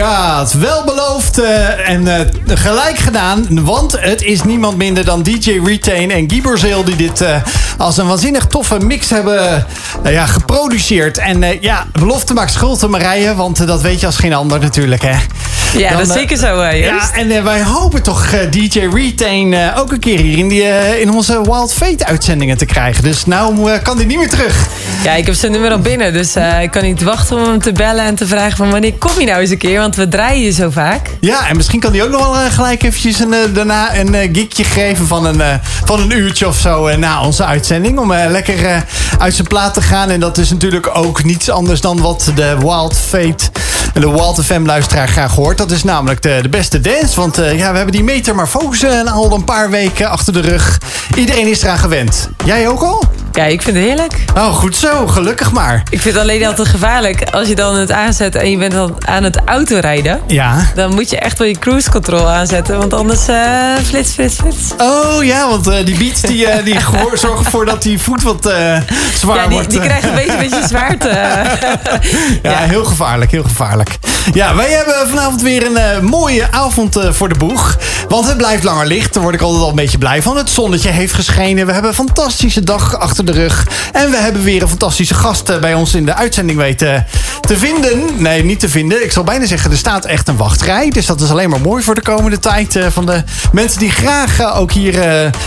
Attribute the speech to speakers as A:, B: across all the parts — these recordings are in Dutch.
A: God. Wel beloofd uh, en uh, gelijk gedaan. Want het is niemand minder dan DJ Retain en Guy Borzeel... die dit uh, als een waanzinnig toffe mix hebben ja, geproduceerd. En ja, belofte maakt schuld Marije. Want dat weet je als geen ander natuurlijk, hè.
B: Ja, dan, dat is zeker zo,
A: Ja, en wij hopen toch DJ Retain ook een keer hier in, die, in onze Wild Fate uitzendingen te krijgen. Dus nou kan hij niet meer terug.
B: Ja, ik heb zijn nummer al binnen. Dus ik kan niet wachten om hem te bellen en te vragen van wanneer kom je nou eens een keer? Want we draaien je zo vaak.
A: Ja, en misschien kan hij ook nog wel uh, gelijk eventjes een, uh, daarna een uh, gigje geven van een, van een uurtje of zo na onze uitzending. Om lekker uit zijn plaat te gaan. En dat is natuurlijk ook niets anders dan wat de Wild Fate en de Wild FM luisteraar graag hoort. Dat is namelijk de, de beste dance. Want ja, we hebben die metamorfose al een paar weken achter de rug. Iedereen is eraan gewend. Jij ook al?
B: Ja, ik vind het heerlijk.
A: Oh, goed zo. Gelukkig maar.
B: Ik vind het alleen altijd gevaarlijk als je dan het aanzet en je bent dan aan het autorijden.
A: Ja.
B: Dan moet je echt wel je cruise control aanzetten, want anders uh, flits, flits, flits.
A: Oh ja, want uh, die beats die, uh, die zorgen ervoor dat die voet wat zwaar
B: ja, die,
A: wordt.
B: die krijgen een beetje, een beetje zwaarte.
A: ja, ja, heel gevaarlijk, heel gevaarlijk. Ja, wij hebben vanavond weer een mooie avond voor de boeg. Want het blijft langer licht. Daar word ik altijd al een beetje blij van. Het zonnetje heeft geschenen. We hebben een fantastische dag achter de rug. En we hebben weer een fantastische gast bij ons in de uitzending weten te vinden. Nee, niet te vinden. Ik zal bijna zeggen, er staat echt een wachtrij. Dus dat is alleen maar mooi voor de komende tijd. Uh, van de mensen die graag ook hier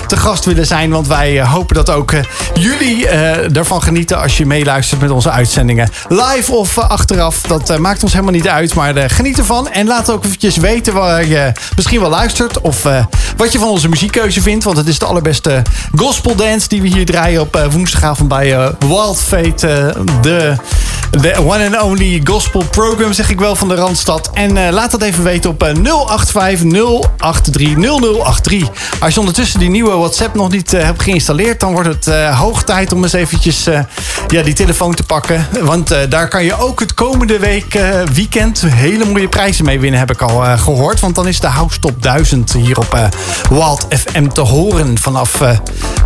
A: te gast willen zijn. Want wij hopen dat ook jullie ervan genieten als je meeluistert met onze uitzendingen. Live of achteraf, dat maakt ons helemaal niet uit. Maar geniet ervan. En laat ook eventjes weten waar je misschien wel luistert. Of wat je van onze muziekkeuze vindt. Want het is de allerbeste gospel dance die we hier draaien op woensdagavond bij Wild Fate. de, de one and only gospel program, zeg ik wel, van de Randstad. En laat dat even weten op uh, 085 083 0083. Als je ondertussen die nieuwe WhatsApp nog niet hebt geïnstalleerd... dan wordt het hoog tijd om eens eventjes ja, die telefoon te pakken. Want daar kan je ook het komende week weekend... hele mooie prijzen mee winnen, heb ik al gehoord. Want dan is de House Top 1000 hier op Wild FM te horen. Vanaf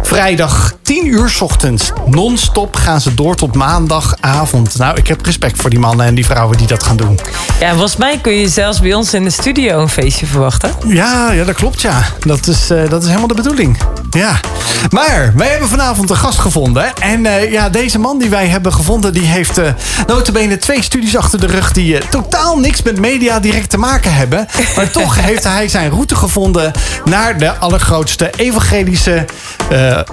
A: vrijdag 10 uur s ochtends. Non-stop gaan ze door tot maandagavond. Nou, ik heb respect voor die mannen en die vrouwen die dat gaan doen.
B: Ja, volgens mij kun je zelfs bij ons in de studio een feestje verwachten.
A: Ja, ja dat klopt ja. Dat is, uh, dat is helemaal de bedoeling. Ja. Maar wij hebben vanavond een gast gevonden. En uh, ja, deze man die wij hebben gevonden... die heeft uh, notabene twee studies achter de rug... die totaal niks met media direct te maken hebben. Maar toch heeft hij zijn route gevonden... naar de allergrootste evangelische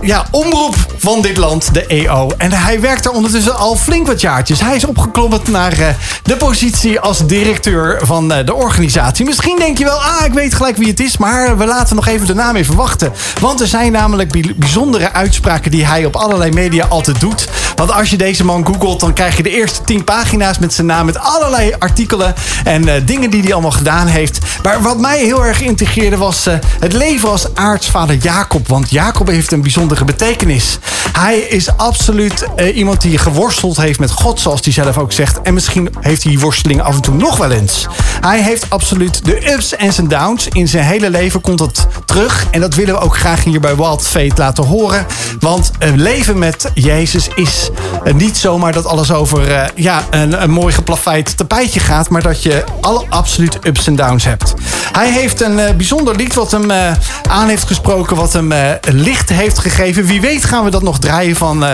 A: ja, omroep van dit land, de EO. En hij werkt er ondertussen al flink wat jaartjes. Hij is opgeklommen naar de positie als directeur van de organisatie. Misschien denk je wel, ah, ik weet gelijk wie het is. Maar we laten nog even de naam even wachten. Want er zijn namelijk bijzondere uitspraken die hij op allerlei media altijd doet. Want als je deze man googelt, dan krijg je de eerste tien pagina's met zijn naam. Met allerlei artikelen en uh, dingen die hij allemaal gedaan heeft. Maar wat mij heel erg integreerde was het leven als aartsvader Jacob. Want Jacob heeft een bijzondere betekenis. Hij is absoluut iemand die geworsteld heeft met God, zoals hij zelf ook zegt. En misschien heeft hij die worsteling af en toe nog wel eens. Hij heeft absoluut de ups en zijn downs. In zijn hele leven komt dat terug. En dat willen we ook graag hier bij Wild Fate laten horen. Want leven met Jezus is niet zomaar dat alles over ja, een, een mooi geplaveid tapijtje gaat. Maar dat je alle absoluut ups en downs hebt. Hij heeft een bijzonder lied wat hem aan heeft gesproken. Wat hem licht heeft gegeven. Wie weet gaan we dat nog draaien van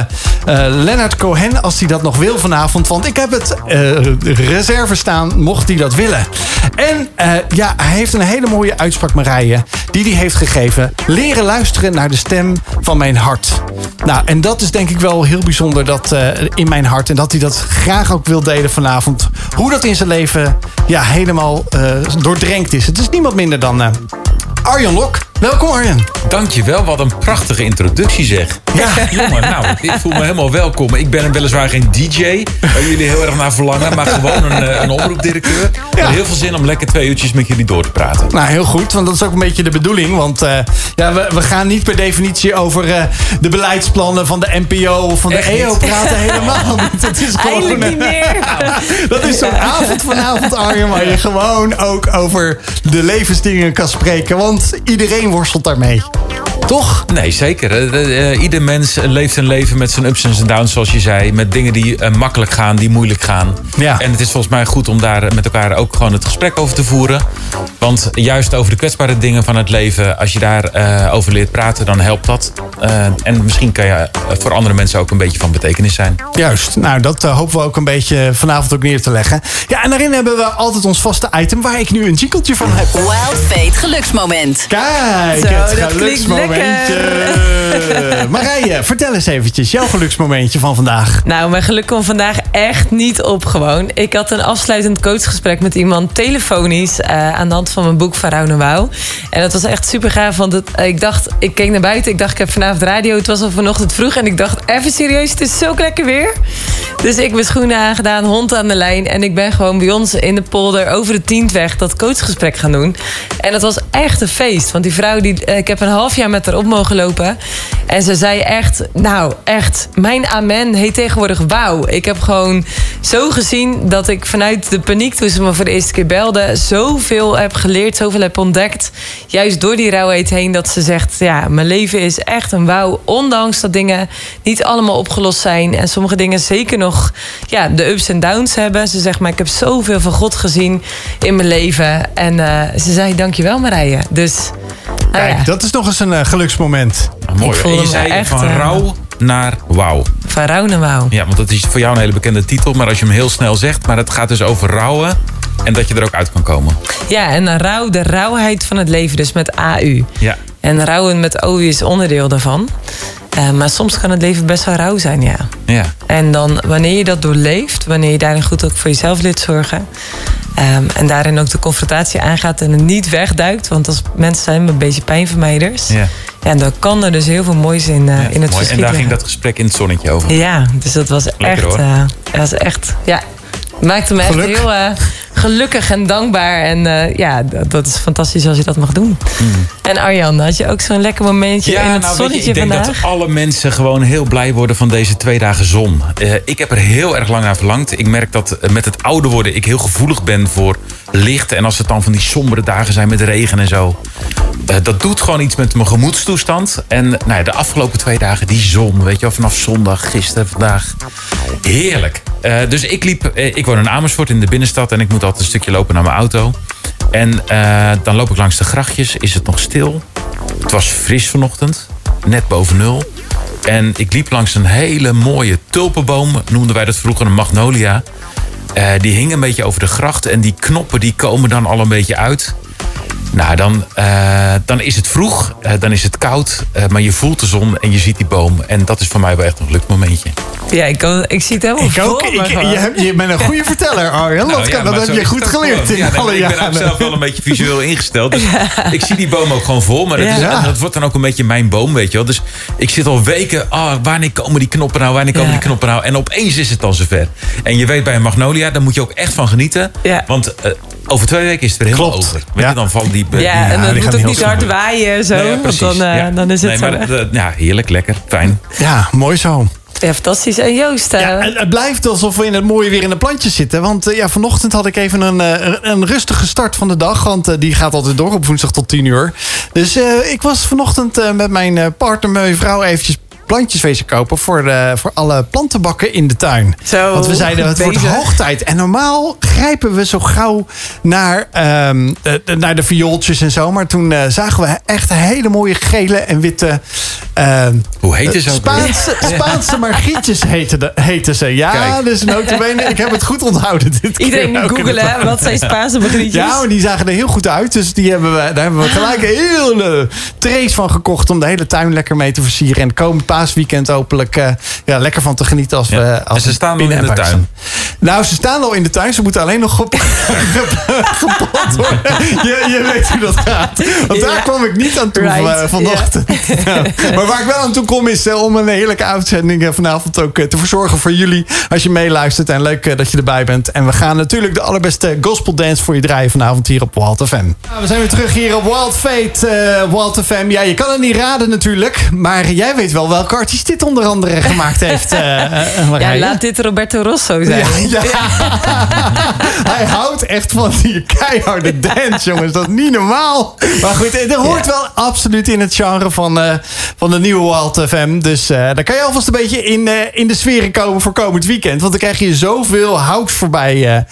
A: Leonard Cohen. Als hij dat nog wil vanavond. Want ik heb het uh, reserve staan, mocht hij dat willen. En uh, ja, hij heeft een hele mooie uitspraak, Marije. Die hij heeft gegeven. Leren luisteren naar de stem van mijn hart. Nou, en dat is denk ik wel heel bijzonder dat, uh, in mijn hart. En dat hij dat graag ook wil delen vanavond. Hoe dat in zijn leven ja, helemaal doordrenkt is. Het is niemand minder dan Arjan Lok. Welkom Arjen.
C: Dankjewel, wat een prachtige introductie zeg. Ja, jongen, nou, ik voel me helemaal welkom. Ik ben weliswaar geen DJ, waar jullie heel erg naar verlangen, maar gewoon een, een omroepdirecteur. Ja. heel veel zin om lekker twee uurtjes met jullie door te praten.
A: Nou, heel goed, want dat is ook een beetje de bedoeling. Want uh, ja, we, we gaan niet per definitie over uh, de beleidsplannen van de NPO of van de EO praten. Helemaal niet.
B: Dat is gewoon, Eindelijk niet meer.
A: dat is zo'n avond vanavond, Arjen, waar je gewoon ook over de levensdingen kan spreken. Want iedereen worstelt daarmee. Toch?
C: Nee, zeker. Eh, eh, ieder mens leeft een leven met zijn ups en zijn downs, zoals je zei. Met dingen die eh, makkelijk gaan, die moeilijk gaan.
A: Ja.
C: En het is volgens mij goed om daar met elkaar ook gewoon het gesprek over te voeren. Want juist over de kwetsbare dingen van het leven, als je daar eh, over leert praten, dan helpt dat. Eh, en misschien kan je voor andere mensen ook een beetje van betekenis zijn.
A: Juist. Nou, dat hopen we ook een beetje vanavond ook neer te leggen. Ja, en daarin hebben we altijd ons vaste item waar ik nu een jinkeltje van heb.
D: Wild Fate geluksmoment.
A: Kijk,
B: Zo,
A: het
B: klinkt
A: geluksmomentje. Marije, vertel eens eventjes jouw geluksmomentje van vandaag.
B: Nou, mijn geluk kwam vandaag echt niet op gewoon. Ik had een afsluitend coachgesprek met iemand telefonisch... eh, aan de hand van mijn boek van Rauw en Wauw. En dat was echt super gaaf, want het, ik dacht... Ik keek naar buiten, ik dacht ik heb vanavond radio. Het was al vanochtend vroeg en ik dacht even serieus, het is zo lekker weer. Dus ik mijn schoenen aangedaan, hond aan de lijn... en ik ben gewoon bij ons in de polder over de Tientweg... dat coachgesprek gaan doen. En dat was echt een feest, want die vrouw... Die, eh, ik heb een half jaar met op mogen lopen... En ze zei echt, nou echt, mijn amen heet tegenwoordig wauw. Ik heb gewoon zo gezien dat ik vanuit de paniek toen ze me voor de eerste keer belde... zoveel heb geleerd, zoveel heb ontdekt. Juist door die rouwheid heen dat ze zegt, ja, mijn leven is echt een wauw. Ondanks dat dingen niet allemaal opgelost zijn. En sommige dingen zeker nog ja, de ups en downs hebben. Ze zegt, maar ik heb zoveel van God gezien in mijn leven. En eh, ze zei, dankjewel Marije. Dus, nou
A: Kijk,
B: ja,
A: dat is nog eens een eh, geluksmoment.
C: Mooi.
B: Ik voelde
C: En je
B: me
C: zei
B: echt,
C: van
B: eh,
C: rouw naar wauw.
B: van rouw naar wauw.
C: Ja, want dat is voor jou een hele bekende titel. Maar als je hem heel snel zegt, maar het gaat dus over rouwen. En dat je er ook uit kan komen.
B: Ja, en rouw, de rauwheid van het leven, dus met AU.
C: Ja.
B: En rouwen met OU is onderdeel daarvan. Eh, maar soms kan het leven best wel rauw zijn, ja.
C: Ja.
B: En dan, wanneer je dat doorleeft, wanneer je daarin goed ook voor jezelf leert zorgen. ehm, en daarin ook de confrontatie aangaat en het niet wegduikt. Want als mensen zijn een beetje pijnvermijders.
C: Ja.
B: Ja, dan kan er dus heel veel moois in, eh,
C: Ja,
B: in het
C: mooi. En daar ging dat gesprek in het zonnetje over.
B: Ja, dus dat was echt,
C: hoor.
B: eh, dat was echt, ja, maakte me
A: Geluk.
B: echt heel eh, gelukkig en dankbaar. En eh, ja, dat, dat is fantastisch als je dat mag doen. En Arjan, had je ook zo'n lekker momentje in het
C: nou, weet je,
B: zonnetje
C: ik denk
B: vandaag?
C: dat alle mensen gewoon heel blij worden van deze twee dagen zon. Eh, ik heb er heel erg lang naar verlangd. Ik merk dat eh, met het ouder worden ik heel gevoelig ben voor licht. En als het dan van die sombere dagen zijn met regen en zo. dat doet gewoon iets met mijn gemoedstoestand. En nou ja, de afgelopen twee dagen, die zon, weet je wel, vanaf zondag, gisteren, vandaag. Heerlijk. Dus ik liep, ik woon in Amersfoort in de binnenstad en ik moet altijd een stukje lopen naar mijn auto. En eh, dan loop ik langs de grachtjes, is het nog stil. Het was fris vanochtend, net boven nul. En ik liep langs een hele mooie tulpenboom, noemden wij dat vroeger een magnolia. Eh, die hing een beetje over de gracht en die knoppen die komen dan al een beetje uit. Nou, dan, eh, dan is het vroeg, dan is het koud, maar je voelt de zon en je ziet die boom. En dat is voor mij wel echt een geluksmomentje.
B: Ja, ik, kan, ik zie het helemaal
A: Ik ook. Ik, je, hebt- je bent een goede verteller, Arjan.
C: Nou
A: dat
C: ja,
A: kan, dat heb je goed
C: het
A: geleerd in
C: Ja, nee,
A: alle
C: Ik ben ook
A: jaren.
C: zelf wel een beetje visueel ingesteld. Dus ik zie die boom ook gewoon voor. Maar dat, is,
A: Ja.
C: en dat wordt dan ook een beetje mijn boom, weet je wel. Dus ik zit al weken, ah, wanneer komen die knoppen nou? Wanneer komen
B: Ja.
C: die knoppen nou? En opeens is het dan zover. En je weet bij een magnolia, daar moet je ook echt van genieten.
B: Ja.
C: Want eh, over twee weken is het weer helemaal
A: Klopt.
C: over. Weet
A: Ja.
C: je, dan vallen die...
B: ja,
C: die-
B: en dan
A: gaan
B: moet ook
A: heel
B: niet hard
A: snel.
B: waaien en zo.
C: Nee, ja,
B: want dan, eh,
C: Ja.
B: dan is het
C: nee,
B: zo
C: maar, eh, ja, heerlijk, lekker, fijn.
A: Ja, mooi zo.
B: Ja, fantastisch. En Joost, eh,
A: Ja, het, blijft alsof we in het mooie weer in de plantjes zitten. Want eh, ja, vanochtend had ik even een, eh, een rustige start van de dag. Want die gaat altijd door op woensdag tot 10 uur. Dus ik was vanochtend met mijn partner, mijn vrouw, eventjes plantjes wezen kopen voor, eh, voor alle plantenbakken in de tuin.
B: Zo,
A: Want we zeiden het wordt
B: bezig.
A: hoog tijd. En normaal grijpen we zo gauw naar, ehm, de, de- naar de viooltjes en zo. Maar toen eh, zagen we echt hele mooie gele en witte ehm,
C: Hoe heet het zo?
A: Spaanse, Spaanse margrietjes heten, de, heten ze. Ja,
C: Kijk.
A: dus notabene, ik heb het goed onthouden dit
B: iedereen
A: in
B: googelen, wat zijn Spaanse begrietjes?
A: Ja, maar die zagen er heel goed uit. Dus die hebben we, daar hebben we gelijk een hele trace van gekocht... om de hele tuin lekker mee te versieren. En komend paasweekend hopelijk eh, ja, lekker van te genieten. Als
C: Ja.
A: we, als
C: En ze
A: we
C: staan al
A: binnen
C: in de tuin.
A: Nou, ze staan al in de tuin. Ze moeten alleen nog gep- gepot worden. Je, je weet hoe dat gaat. Want daar
B: Ja.
A: kwam ik niet aan toe
B: Right.
A: eh, vanochtend. Ja. Maar waar ik wel aan toe kom is eh, om een heerlijke uitzending vanavond ook te verzorgen voor jullie. Als je meeluistert en leuk dat je erbij bent. En we gaan natuurlijk de allerbeste gospel dance voor je draaien vanavond hier op Wild FM. Ja, we zijn weer terug hier op Wild Fate, eh Wild FM. Ja, je kan het niet raden natuurlijk. Maar jij weet wel welke welke artiest dit onder andere gemaakt heeft, eh,
B: Ja, laat dit Roberto Rosso zijn.
A: Ja, ja. Hij houdt echt van die keiharde dance, jongens. Dat is niet normaal. Maar goed, er hoort wel absoluut in het genre van, van de nieuwe Wild FM. Dus daar kan je alvast een beetje in, in de sferen komen voor komend weekend. Want dan krijg je zoveel hout voorbij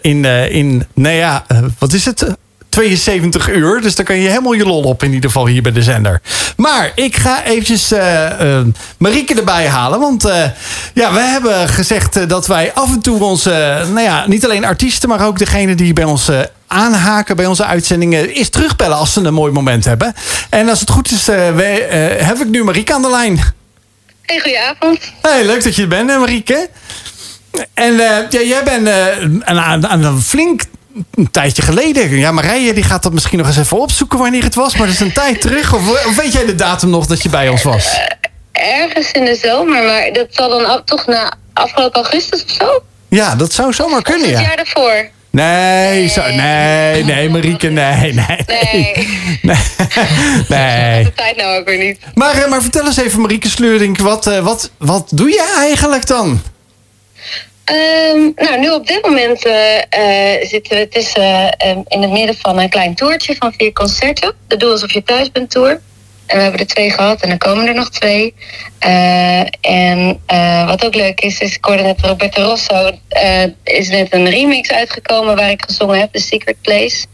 A: in, in, nou ja, wat is het? 72 uur. Dus dan kan je helemaal je lol op in ieder geval hier bij de zender. Maar ik ga eventjes eh, eh, Marieke erbij halen. Want eh, ja, we hebben gezegd dat wij af en toe onze... nou ja, niet alleen artiesten, maar ook degene die bij ons... aanhaken bij onze uitzendingen is terugbellen als ze een mooi moment hebben. En als het goed is, wij, heb ik nu Marieke aan de lijn.
E: Hey, goedenavond.
A: Hey, leuk dat je er bent, Marieke. En ja, jij bent een, een flink een tijdje geleden. Ja, Marije die gaat dat misschien nog eens even opzoeken wanneer het was. Maar dat is een tijd terug. Of, of weet jij de datum nog dat je bij ons was?
E: Ergens in de zomer, maar dat zal dan af- toch na afgelopen augustus of zo?
A: Ja, dat zou zomaar
E: Of
A: kunnen,
E: het
A: ja.
E: jaar daarvoor?
A: Nee, zo, nee, nee, Marieke, nee, nee.
E: Nee.
A: Nee. nee.
E: De tijd nou ook weer niet.
A: Maar, eh, maar vertel eens even, Marieke Sleurink, wat, eh, wat, wat doe je eigenlijk dan?
E: Ehm, nou, nu op dit moment eh, eh, zitten we tussen, eh, in het midden van een klein toertje van vier concerten. De Doe Alsof Je Thuis Bent Tour. En we hebben er twee gehad en er komen er nog twee. Eh, en wat ook leuk is, is ik hoorde net Roberto Rosso. is net een remix uitgekomen waar ik gezongen heb, The Secret Place.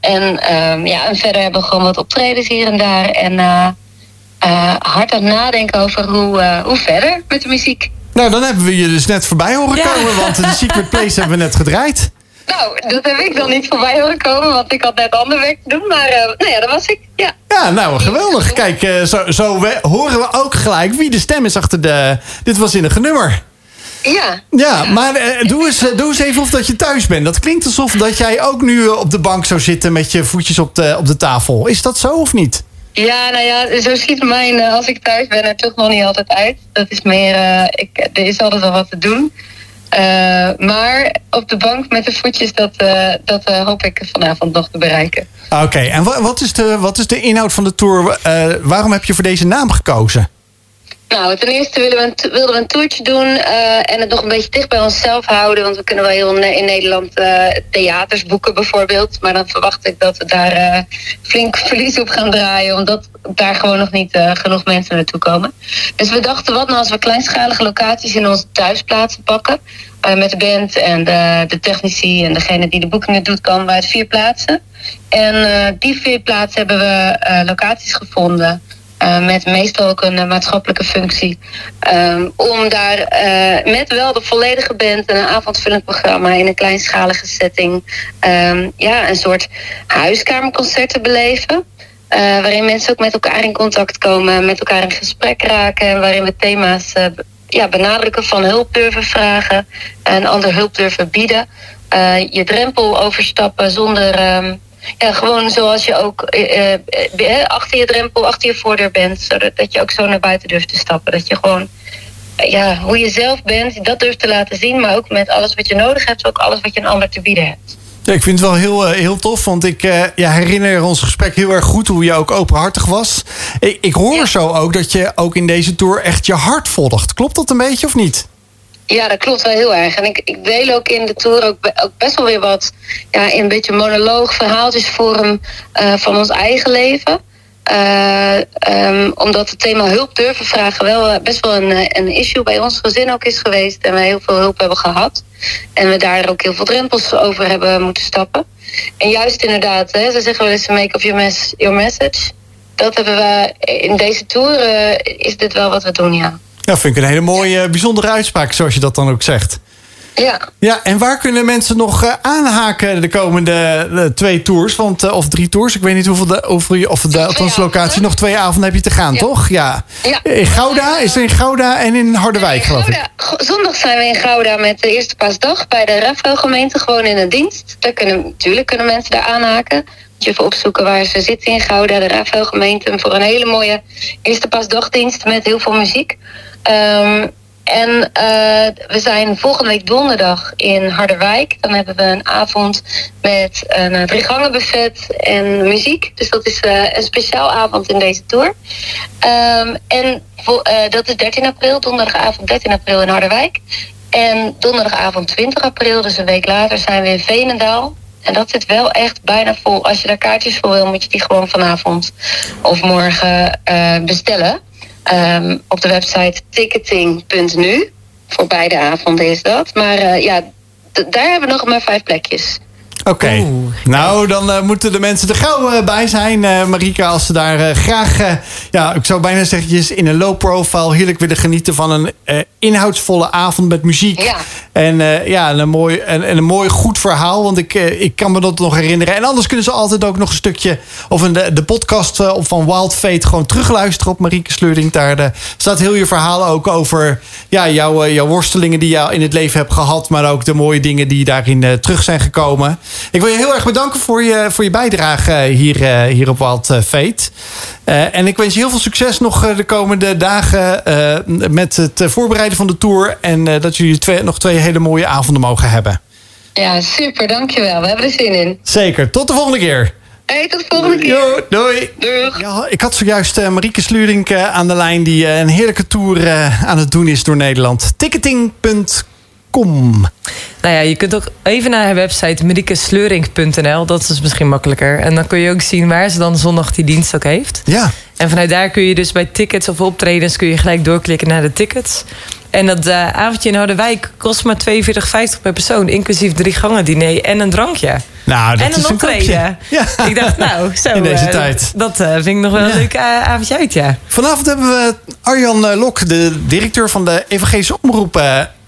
E: En, ehm, ja, en verder hebben we gewoon wat optredens hier en daar. En hard aan het nadenken over hoe, hoe verder met de muziek.
A: Nou, dan hebben we je dus net voorbij horen
B: Ja.
A: komen. Want de Secret Place hebben we net gedraaid.
E: Nou, dat heb ik dan niet voorbij horen komen, want ik had net ander werk te doen. Maar eh, nou ja, dat was ik. Ja.
A: Ja, nou, geweldig. Kijk, eh, zo, zo we- horen we ook gelijk wie de stem is achter de... Dit was in een genummer.
E: Ja.
A: Ja, maar eh, doe, eens, doe eens even of dat je thuis bent. Dat klinkt alsof dat jij ook nu op de bank zou zitten... met je voetjes op de, op de tafel. Is dat zo of niet?
E: Ja, nou ja, zo ziet mijn, eh, als ik thuis ben, er toch nog niet altijd uit. Dat is meer, eh, ik, er is altijd wel wat te doen. Eh, maar op de bank met de voetjes, dat, dat hoop ik vanavond nog te bereiken.
A: Oké, en wa- wat is, de, wat is de inhoud van de tour? Waarom heb je voor deze naam gekozen?
E: Nou, ten eerste wilden we een toertje doen eh, en het nog een beetje dicht bij onszelf houden. Want we kunnen wel heel in Nederland eh, theaters boeken bijvoorbeeld. Maar dan verwacht ik dat we daar eh, flink verlies op gaan draaien. Omdat daar gewoon nog niet genoeg mensen naartoe komen. Dus we dachten, wat nou als we kleinschalige locaties in onze thuisplaatsen pakken. Met de band en de, de technici en degene die de boekingen doet, komen we uit vier plaatsen. En die vier plaatsen hebben we locaties gevonden. Eh, met meestal ook een eh, maatschappelijke functie. Ehm, om daar eh, met wel de volledige band en een avondvullend programma in een kleinschalige setting. ehm, ja, een soort huiskamerconcert te beleven. Waarin mensen ook met elkaar in contact komen, met elkaar in gesprek raken. En waarin we thema's ja, benadrukken van hulp durven vragen en ander hulp durven bieden. Je drempel overstappen zonder. ehm, ja, gewoon zoals je ook eh, eh, eh, achter je drempel, achter je voordeur bent. Zodat dat je ook zo naar buiten durft te stappen. Dat je gewoon eh, ja, hoe je zelf bent, dat durft te laten zien. Maar ook met alles wat je nodig hebt, ook alles wat je een ander te bieden hebt.
A: Ja, ik vind het wel heel, heel tof, want ik ja, herinner ons gesprek heel erg goed hoe je ook openhartig was. Ik, ik hoor
E: Ja.
A: zo ook dat je ook in deze tour echt je hart volgt. Klopt dat een beetje of niet?
E: Ja, dat klopt wel heel erg. En ik, ik deel ook in de tour ook, be- ook best wel weer wat ja, een beetje monoloog, verhaaltjesvorm eh van ons eigen leven. Eh, ehm, omdat het thema hulp durven vragen wel eh, best wel een, een issue bij ons gezin ook is geweest. En we heel veel hulp hebben gehad. En we daar ook heel veel drempels over hebben moeten stappen. En juist inderdaad, hè, ze zeggen wel eens make of your, mes- your message. Dat hebben we in deze tour, is dit wel wat we doen, ja.
A: Ja, vind ik een hele mooie, bijzondere uitspraak, zoals je dat dan ook zegt.
E: Ja.
A: Ja, en waar kunnen mensen nog eh, aanhaken de komende eh, twee tours? Want, eh, of drie tours, ik weet niet hoeveel, de, hoeveel je, of de althans locatie. Nog twee avonden heb je te gaan,
E: Ja.
A: toch? Ja.
E: Ja.
A: In Gouda, is er in Gouda en in Harderwijk, geloof ik.
E: Zondag zijn we in Gouda met de eerste paasdag bij de Rafael gemeente gewoon in een dienst. Daar kunnen, natuurlijk kunnen mensen daar aanhaken. Even opzoeken waar ze zitten in Gouda, de Rafael gemeente. Voor een hele mooie eerste paasdagdienst met heel veel muziek. Ehm, En eh, we zijn volgende week donderdag in Harderwijk. Dan hebben we een avond met een uh, gangen buffet en muziek. Dus dat is uh, een speciaal avond in deze tour. Um, en dat is 13 april, donderdagavond 13 april in Harderwijk. En donderdagavond 20 april, dus een week later, zijn we in Veenendaal. En dat zit wel echt bijna vol. Als je daar kaartjes voor wil, moet je die gewoon vanavond of morgen bestellen. Um, op de website ticketing.nu. Voor beide avonden is dat. Maar uh, ja, daar hebben we nog maar vijf plekjes.
A: Oké. Okay. Nou, dan uh, moeten de mensen er gauw uh, bij zijn, uh, Marika. Als ze daar graag, ja, ik zou bijna zeggen, in een low profile heerlijk willen genieten van een inhoudsvolle avond met muziek.
E: Ja.
A: En ja, een mooi, en, en, een mooi goed verhaal. Want ik, ik kan me dat nog herinneren. En anders kunnen ze altijd ook nog een stukje, of een, de, de podcast van Wild Fate gewoon terugluisteren op Marieke Sleuring. Daar staat heel je verhaal ook over ja, jouw, jouw worstelingen die je in het leven hebt gehad. Maar ook de mooie dingen die daarin terug zijn gekomen. Ik wil je heel erg bedanken voor je, voor je bijdrage hier, hier op Wild Fate. Uh, en ik wens je heel veel succes nog de komende dagen uh, met het voorbereiden van de tour. En uh, dat jullie twee, nog twee hele mooie avonden mogen hebben.
E: Ja, super, dankjewel. We hebben er zin in.
A: Zeker. Tot de volgende keer.
E: Hey, tot de volgende keer.
A: Yo, doei.
E: Doeg.
A: Ja, ik had zojuist uh, Marieke Slurink uh, aan de lijn... die uh, een heerlijke tour aan het doen is door Nederland. Ticketing.com
B: nou ja, je kunt ook even naar haar website mariekesleuring.nl. Dat is misschien makkelijker. En dan kun je ook zien waar ze dan zondag die dienst ook heeft.
A: Ja.
B: En vanuit daar kun je dus bij tickets of optredens... kun je gelijk doorklikken naar de tickets. En dat uh, avondje in Harderwijk kost maar 42,50 per persoon. Inclusief drie gangen diner en een drankje.
A: Nou, dat
B: en een
A: is
B: optreden.
A: Ja.
B: Ik dacht, nou, zo.
A: In deze
B: uh,
A: tijd.
B: Dat uh, vind ik nog wel een leuk avondje uit, ja.
A: Vanavond hebben we Arjan Lok, de directeur van de Evangelische Omroep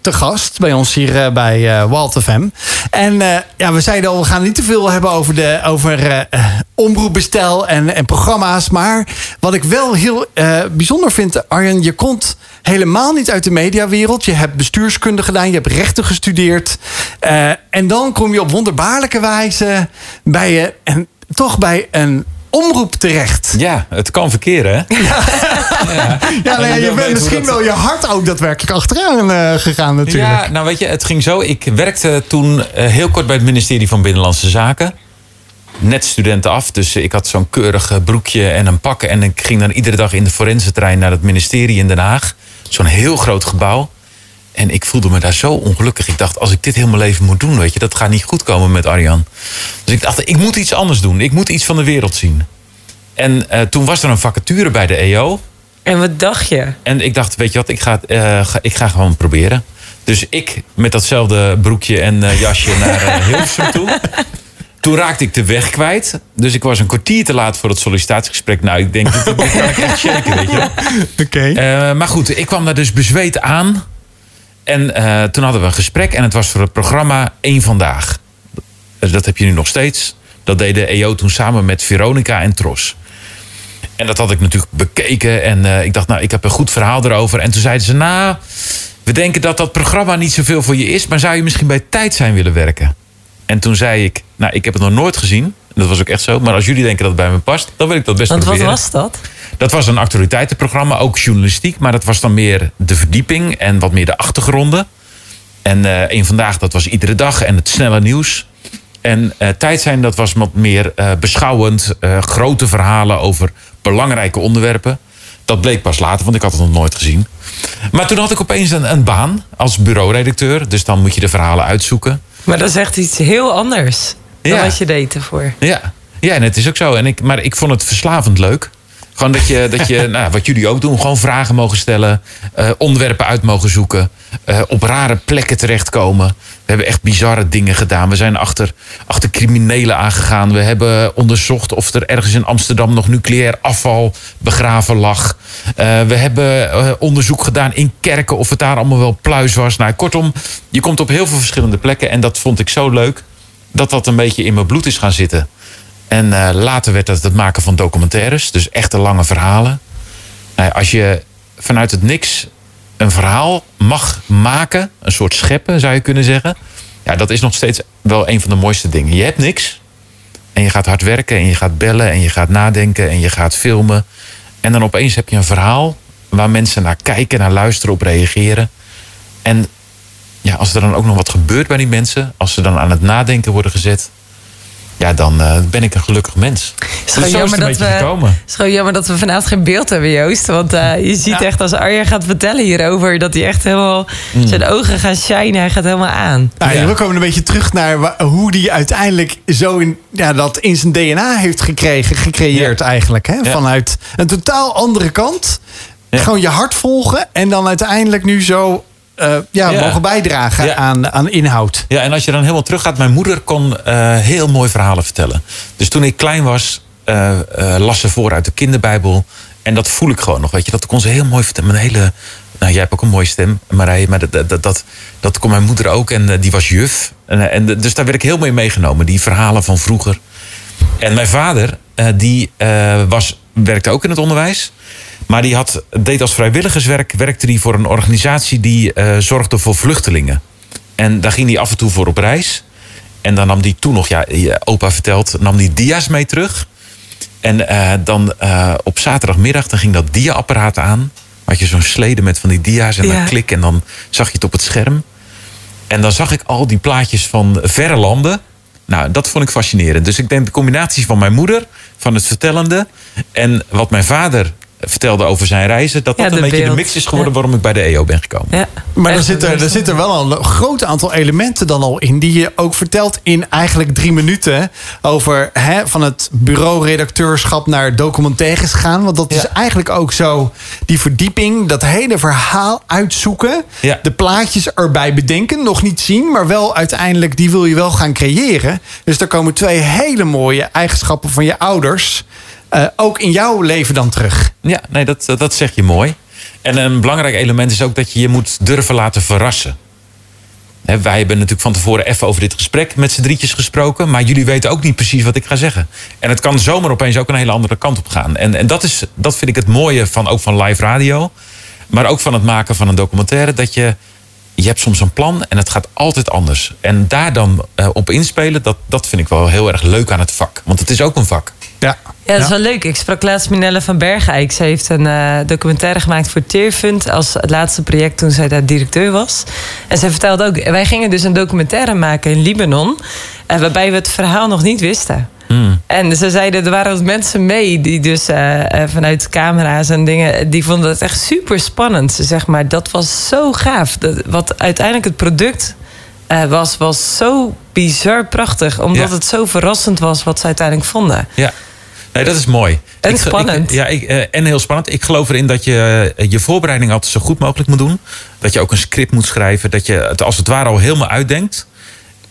A: te gast bij ons hier uh, bij uh, Walt FM. En uh, ja, we zeiden al, we gaan niet te veel hebben over, de, over omroepbestel en, en programma's. Maar wat ik wel heel bijzonder vind, Arjen, je komt helemaal niet uit de mediawereld. Je hebt bestuurskunde gedaan, je hebt rechten gestudeerd. en dan kom je op wonderbaarlijke wijze bij je, en toch bij een omroep terecht.
C: Ja, het kan verkeren, hè?
A: Ja, ja. ja nou je bent misschien wel je hart ook daadwerkelijk achteraan uh, gegaan natuurlijk.
C: Ja, nou weet je, het ging zo. Ik werkte toen uh, heel kort bij het ministerie van Binnenlandse Zaken. Net studenten af, dus ik had zo'n keurig broekje en een pak. En ik ging dan iedere dag in de forensentrein naar het ministerie in Den Haag. Zo'n heel groot gebouw. En ik voelde me daar zo ongelukkig. Ik dacht, als ik dit heel mijn leven moet doen, weet je, dat gaat niet goed komen met Arjan. Dus ik dacht, ik moet iets anders doen. Ik moet iets van de wereld zien. En uh, toen was er een vacature bij de EO.
B: En wat dacht je?
C: En ik dacht, weet je wat, ik ga, uh, ga, ik ga gewoon proberen. Dus ik met datzelfde broekje en uh, jasje naar Hilversum toe. Toen raakte ik de weg kwijt. Dus ik was een kwartier te laat voor het sollicitatiegesprek. Nou, ik denk, dat kan ik echt shaken, weet je
A: Oké.
C: Okay. maar goed, ik kwam daar dus bezweet aan. En toen hadden we een gesprek. En het was voor het programma Eén Vandaag. Dat heb je nu nog steeds. Dat deed de EO toen samen met Veronica en Tros. En dat had ik natuurlijk bekeken. En uh, ik dacht, nou, ik heb een goed verhaal erover. En toen zeiden ze, nou, we denken dat dat programma niet zoveel voor je is. Maar zou je misschien bij tijd zijn willen werken? En toen zei ik, nou, ik heb het nog nooit gezien. Dat was ook echt zo. Maar als jullie denken dat het bij me past, dan wil ik dat best
B: Want
C: proberen.
B: wat was dat?
C: Dat was een actualiteitenprogramma, ook journalistiek. Maar dat was dan meer de verdieping en wat meer de achtergronden. En uh, een vandaag, dat was iedere dag. En het snelle nieuws. En uh, tijd zijn, dat was wat meer uh, beschouwend. Grote verhalen over belangrijke onderwerpen. Dat bleek pas later, want ik had het nog nooit gezien. Maar toen had ik opeens een, een baan als bureauredacteur. Dus dan moet je de verhalen uitzoeken.
B: Maar dat is echt iets heel anders dan wat je deed ervoor.
C: Ja, ja en het is ook zo. En ik, maar ik vond het verslavend leuk. Gewoon dat je, dat je nou, wat jullie ook doen, gewoon vragen mogen stellen, eh, onderwerpen uit mogen zoeken, eh, op rare plekken terechtkomen. We hebben echt bizarre dingen gedaan. We zijn achter, achter criminelen aangegaan. We hebben onderzocht of er ergens in Amsterdam nog nucleair afval begraven lag. Eh, we hebben onderzoek gedaan in kerken of het daar allemaal wel pluis was. Nou, kortom, je komt op heel veel verschillende plekken en dat vond ik zo leuk dat dat een beetje in mijn bloed is gaan zitten. En uh, later werd dat het maken van documentaires, dus echte lange verhalen. Uh, als je vanuit het niks een verhaal mag maken, een soort scheppen zou je kunnen zeggen. Ja, dat is nog steeds wel een van de mooiste dingen. Je hebt niks en je gaat hard werken en je gaat bellen en je gaat nadenken en je gaat filmen. En dan opeens heb je een verhaal waar mensen naar kijken, naar luisteren, op reageren. En ja, als er dan ook nog wat gebeurt bij die mensen, als ze dan aan het nadenken worden gezet, ja, dan eh, ben ik een gelukkig mens.
B: Het is
C: Dus
B: gewoon
C: zo is
B: jammer
C: het een
B: dat
C: beetje
B: we,
C: gekomen.
B: het is gewoon jammer dat we vanavond geen beeld hebben, Joost. Want eh, je ziet echt als Arjen gaat vertellen hierover... dat hij echt helemaal...
C: Mm.
B: zijn ogen gaan shinen, hij gaat helemaal aan.
A: Nou,
C: Ja.
A: We komen een beetje terug naar hoe die uiteindelijk zo in, ja, dat in zijn DNA heeft gekregen, gecreëerd eigenlijk. Hè?
C: Ja.
A: Vanuit een totaal andere kant.
C: Ja.
A: Gewoon je hart volgen en dan uiteindelijk nu zo eh, ja,
C: Ja.
A: mogen bijdragen
C: Ja.
A: aan, aan inhoud.
C: Ja, en als je dan helemaal teruggaat, mijn moeder kon eh, heel mooi verhalen vertellen. Dus toen ik klein was, eh, las ze voor uit de kinderbijbel. En dat voel ik gewoon nog, weet je. Dat kon ze heel mooi vertellen. Een hele, nou, jij hebt ook een mooie stem, Marije. Maar dat, dat, dat, dat, kon mijn moeder ook. En die was juf. En, en, dus daar werd ik heel mee meegenomen. Die verhalen van vroeger. En mijn vader, die was, werkte ook in het onderwijs. Maar die had, deed als vrijwilligerswerk, werkte hij voor een organisatie die eh, zorgde voor vluchtelingen. En daar ging hij af en toe voor op reis. En dan nam hij toen nog, ja, je opa vertelt, nam hij dia's mee terug. En eh, dan eh, op zaterdagmiddag, dan ging dat dia-apparaat aan. Had je zo'n slede met van die dia's en
B: Ja.
C: dan klik en dan zag je het op het scherm. En dan zag ik al die plaatjes van verre landen. Nou, dat vond ik fascinerend. Dus ik denk de combinatie van mijn moeder, van het vertellende... en wat mijn vader vertelde over zijn reizen... dat
B: Ja,
C: dat een beetje de mix is geworden
B: Ja.
C: waarom ik bij de EO ben gekomen.
B: Ja.
A: Maar er zit, er, er zit er wel een groot aantal elementen dan al in... die je ook vertelt in eigenlijk drie minuten... over hè, van het bureau-redacteurschap naar documentaires gaan. Want dat is eigenlijk ook zo die verdieping... dat hele verhaal uitzoeken...
C: Ja.
A: de plaatjes erbij bedenken, nog niet zien... maar wel uiteindelijk, die wil je wel gaan creëren. Dus daar komen twee hele mooie eigenschappen van je ouders... eh, ook in jouw leven dan terug.
C: Ja, nee, dat, dat zeg je mooi. En een belangrijk element is ook dat je je moet durven laten verrassen. Wij hebben natuurlijk van tevoren even over dit gesprek met z'n drietjes gesproken. Maar jullie weten ook niet precies wat ik ga zeggen. En het kan zomaar opeens ook een hele andere kant op gaan. En, en dat, is, dat vind ik het mooie van, ook van live radio. Maar ook van het maken van een documentaire. Dat je, je hebt soms een plan en het gaat altijd anders. En daar dan eh, op inspelen, dat, dat vind ik wel heel erg leuk aan het vak. Want het is ook een vak.
A: Ja,
B: Ja, dat is wel leuk. Ik sprak laatst Minelle van Bergijk. Ze heeft een eh, documentaire gemaakt voor Teerfund... als het laatste project toen zij daar directeur was. En zij vertelde ook... wij gingen dus een documentaire maken in Libanon... eh, waarbij we het verhaal nog niet wisten. En ze zeiden, er waren wat mensen mee... die dus eh, vanuit camera's en dingen... die vonden het echt super spannend. Ze zeg maar, dat was zo gaaf. Dat, wat uiteindelijk het product... was, was zo bizar prachtig. Omdat
C: Ja.
B: het zo verrassend was wat ze uiteindelijk vonden.
C: Ja, nee, dat is mooi.
B: En
C: Ik-
B: spannend.
C: ik- ja, ik, eh, en heel spannend. Ik geloof erin dat je eh, je voorbereiding altijd zo goed mogelijk moet doen. Dat je ook een script moet schrijven. Dat je het als het ware al helemaal uitdenkt.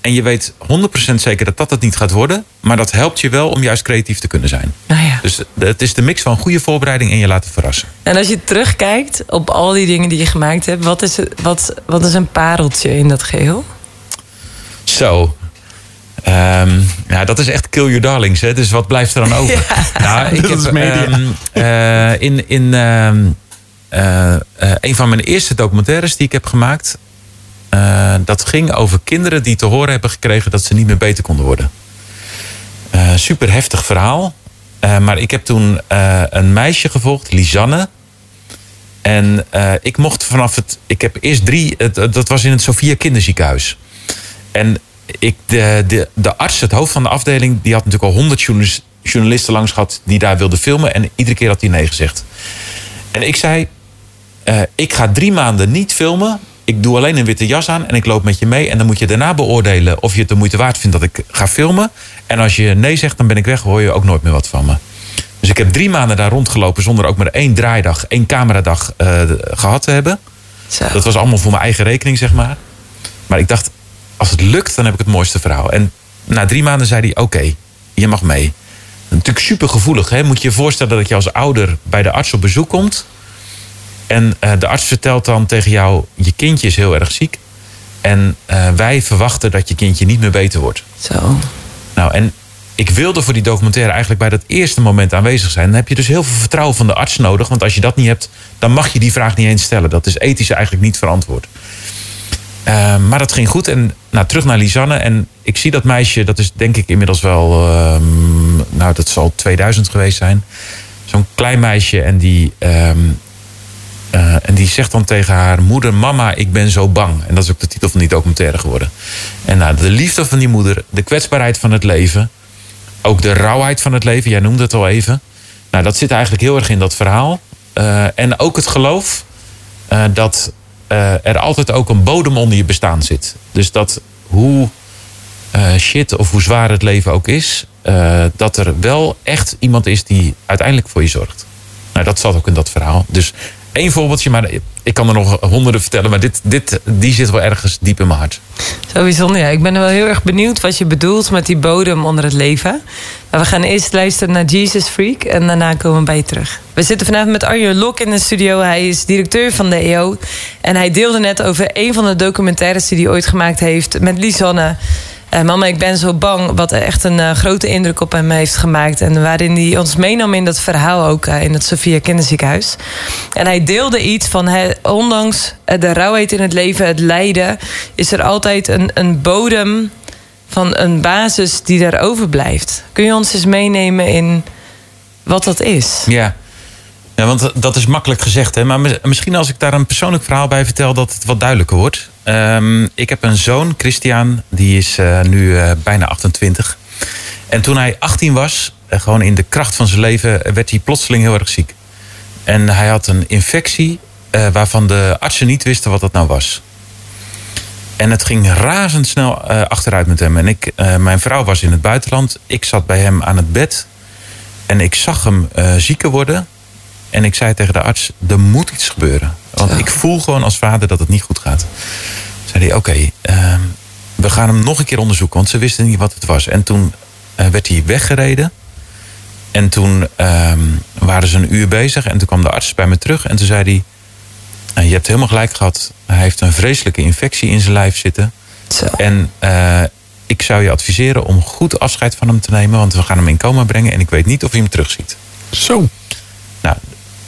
C: En je weet 100% zeker dat dat het niet gaat worden. Maar dat helpt je wel om juist creatief te kunnen zijn.
B: Nou ja.
C: Dus de- het is de mix van goede voorbereiding en je laten verrassen.
B: En als je terugkijkt op al die dingen die je gemaakt hebt, wat is, wat, wat is een pareltje in dat geheel?
C: Zo. Ehm, ja, dat is echt kill your darlings. Hè? Dus wat blijft er dan over? Nou, ik
A: Dat
C: heb
A: is media.
C: ehm, eh, in, in ehm, eh, eh, een van mijn eerste documentaires die ik heb gemaakt. dat ging over kinderen die te horen hebben gekregen dat ze niet meer beter konden worden. Super heftig verhaal. Maar ik heb toen een meisje gevolgd, Lisanne. En ik mocht vanaf het. Ik heb eerst drie. Het, het- dat was in het Sophia Kinderziekenhuis. En ik, de, de, de arts, het hoofd van de afdeling, die had natuurlijk al honderd journalis- journalisten langs gehad die daar wilden filmen. En iedere keer had hij nee gezegd. En ik zei: eh, Ik ga drie maanden niet filmen. Ik doe alleen een witte jas aan en ik loop met je mee. En dan moet je daarna beoordelen of je het de moeite waard vindt dat ik ga filmen. En als je nee zegt, dan ben ik weg, hoor je ook nooit meer wat van me. Dus ik heb drie maanden daar rondgelopen zonder ook maar één draaidag, één cameradag eh, gehad te hebben.
B: Zo.
C: Dat was allemaal voor mijn eigen rekening, zeg maar. Maar ik dacht, als het lukt, dan heb ik het mooiste verhaal. En na drie maanden zei hij, oké, je mag mee. Natuurlijk super gevoelig. Hè? Moet je je voorstellen dat je als ouder bij de arts op bezoek komt. En eh, de arts vertelt dan tegen jou, je kindje is heel erg ziek. En eh, wij verwachten dat je kindje niet meer beter wordt.
B: Zo.
C: Nou, en ik wilde voor die documentaire eigenlijk bij dat eerste moment aanwezig zijn. Dan heb je dus heel veel vertrouwen van de arts nodig. Want als je dat niet hebt, dan mag je die vraag niet eens stellen. Dat is ethisch eigenlijk niet verantwoord. Eh, maar dat ging goed. En nou, terug naar Lisanne. En ik zie dat meisje, dat is denk ik inmiddels wel... ehm, nou, dat zal 2000 geweest zijn. Zo'n klein meisje. En die, ehm, eh, en die zegt dan tegen haar moeder: Mama, ik ben zo bang. En dat is ook de titel van die documentaire geworden. En nou, de liefde van die moeder, de kwetsbaarheid van het leven. Ook de rauwheid van het leven, jij noemde het al even. Nou, dat zit eigenlijk heel erg in dat verhaal. Eh, en ook het geloof eh, dat er altijd ook een bodem onder je bestaan zit. Dus dat hoe eh, shit of hoe zwaar het leven ook is, eh, dat er wel echt iemand is die uiteindelijk voor je zorgt. Nou, dat zat ook in dat verhaal. Dus één voorbeeldje, maar ik kan er nog honderden vertellen, maar dit, dit, die zit wel ergens diep in mijn hart.
B: Zo bijzonder, ja. Ik ben wel heel erg benieuwd wat je bedoelt met die bodem onder het leven. Maar we gaan eerst luisteren naar Jesus Freak en daarna komen we bij je terug. We zitten vanavond met Arjen Lok in de studio. Hij is directeur van de EO. En hij deelde net over een van de documentaires die hij ooit gemaakt heeft met Lisanne. Eh, Mama, ik ben zo bang. Wat echt een eh, grote indruk op hem heeft gemaakt. En waarin hij ons meenam in dat verhaal ook eh, in het Sophia Kinderziekenhuis. En hij deelde iets van, ondanks de rauwheid in het leven, het lijden, is er altijd een, een bodem van een basis die daar overblijft. Kun je ons eens meenemen in wat dat is?
C: Ja. ja, want dat is makkelijk gezegd. Hè? Maar mis- misschien als ik daar een persoonlijk verhaal bij vertel... dat het wat duidelijker wordt. Ehm, ik heb een zoon, Christian. Die is eh, nu eh, bijna 28. En toen hij 18 was, eh, gewoon in de kracht van zijn leven... werd hij plotseling heel erg ziek. En hij had een infectie... waarvan de artsen niet wisten wat dat nou was. En het ging razendsnel achteruit met hem. En ik, mijn vrouw was in het buitenland. Ik zat bij hem aan het bed. En ik zag hem zieker worden. En ik zei tegen de arts, er moet iets gebeuren. Want ik voel gewoon als vader dat het niet goed gaat. Zei hij, oké, ehm, we gaan hem nog een keer onderzoeken. Want ze wisten niet wat het was. En toen eh, werd hij weggereden. En toen ehm, waren ze een uur bezig. En toen kwam de arts bij me terug. En toen zei hij, "Nou, je hebt helemaal gelijk gehad. Hij heeft een vreselijke infectie in zijn lijf zitten.
B: Zo.
C: En eh, ik zou je adviseren om goed afscheid van hem te nemen. Want we gaan hem in coma brengen. En ik weet niet of je hem terugziet.
A: Zo.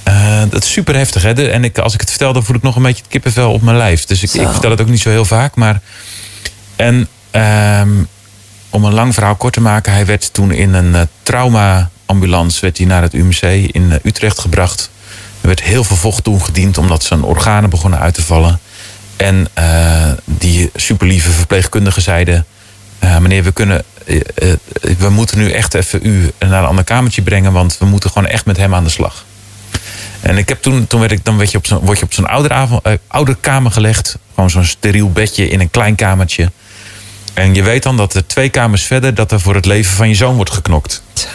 C: Eh, dat is super heftig. Hè? De- en ik, als ik het vertel, dan voel ik nog een beetje het kippenvel op mijn lijf. Dus ik, ik vertel het ook niet zo heel vaak. Maar, en ehm, om een lang verhaal kort te maken. Hij werd toen in een eh, trauma-ambulance werd hij naar het UMC in eh, Utrecht gebracht. Er werd heel veel vocht toen gediend omdat zijn organen begonnen uit te vallen. En die superlieve verpleegkundigen zeiden... meneer, we, kunnen, we moeten nu echt even u naar een ander kamertje brengen... want we moeten gewoon echt met hem aan de slag. En ik heb toen, toen werd ik, dan werd je op zo'n, word je op zo'n ouderavond, eh, ouderkamer gelegd. Gewoon zo'n steriel bedje in een klein kamertje. En je weet dan dat er twee kamers verder... dat er voor het leven van je zoon wordt geknokt.
B: Zo.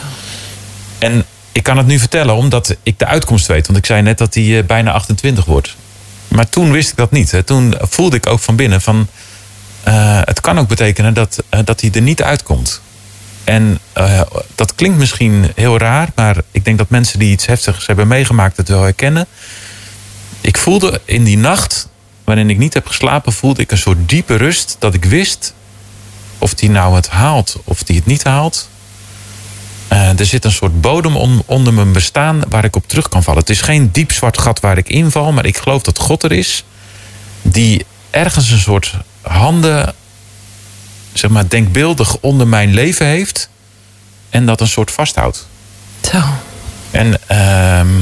C: En ik kan het nu vertellen omdat ik de uitkomst weet. Want ik zei net dat hij eh, bijna 28 wordt. Maar toen wist ik dat niet. Hè. Toen voelde ik ook van binnen van... eh, het kan ook betekenen dat, dat hij er niet uitkomt. En eh, dat klinkt misschien heel raar... maar ik denk dat mensen die iets heftigs hebben meegemaakt... het wel herkennen. Ik voelde in die nacht, waarin ik niet heb geslapen... voelde ik een soort diepe rust dat ik wist... of hij nou het haalt of hij het niet haalt... Eh, er zit een soort bodem on- onder mijn bestaan waar ik op terug kan vallen. Het is geen diep zwart gat waar ik inval, maar ik geloof dat God er is. Die ergens een soort handen, zeg maar, denkbeeldig onder mijn leven heeft. En dat een soort vasthoudt.
B: Zo.
C: En ehm,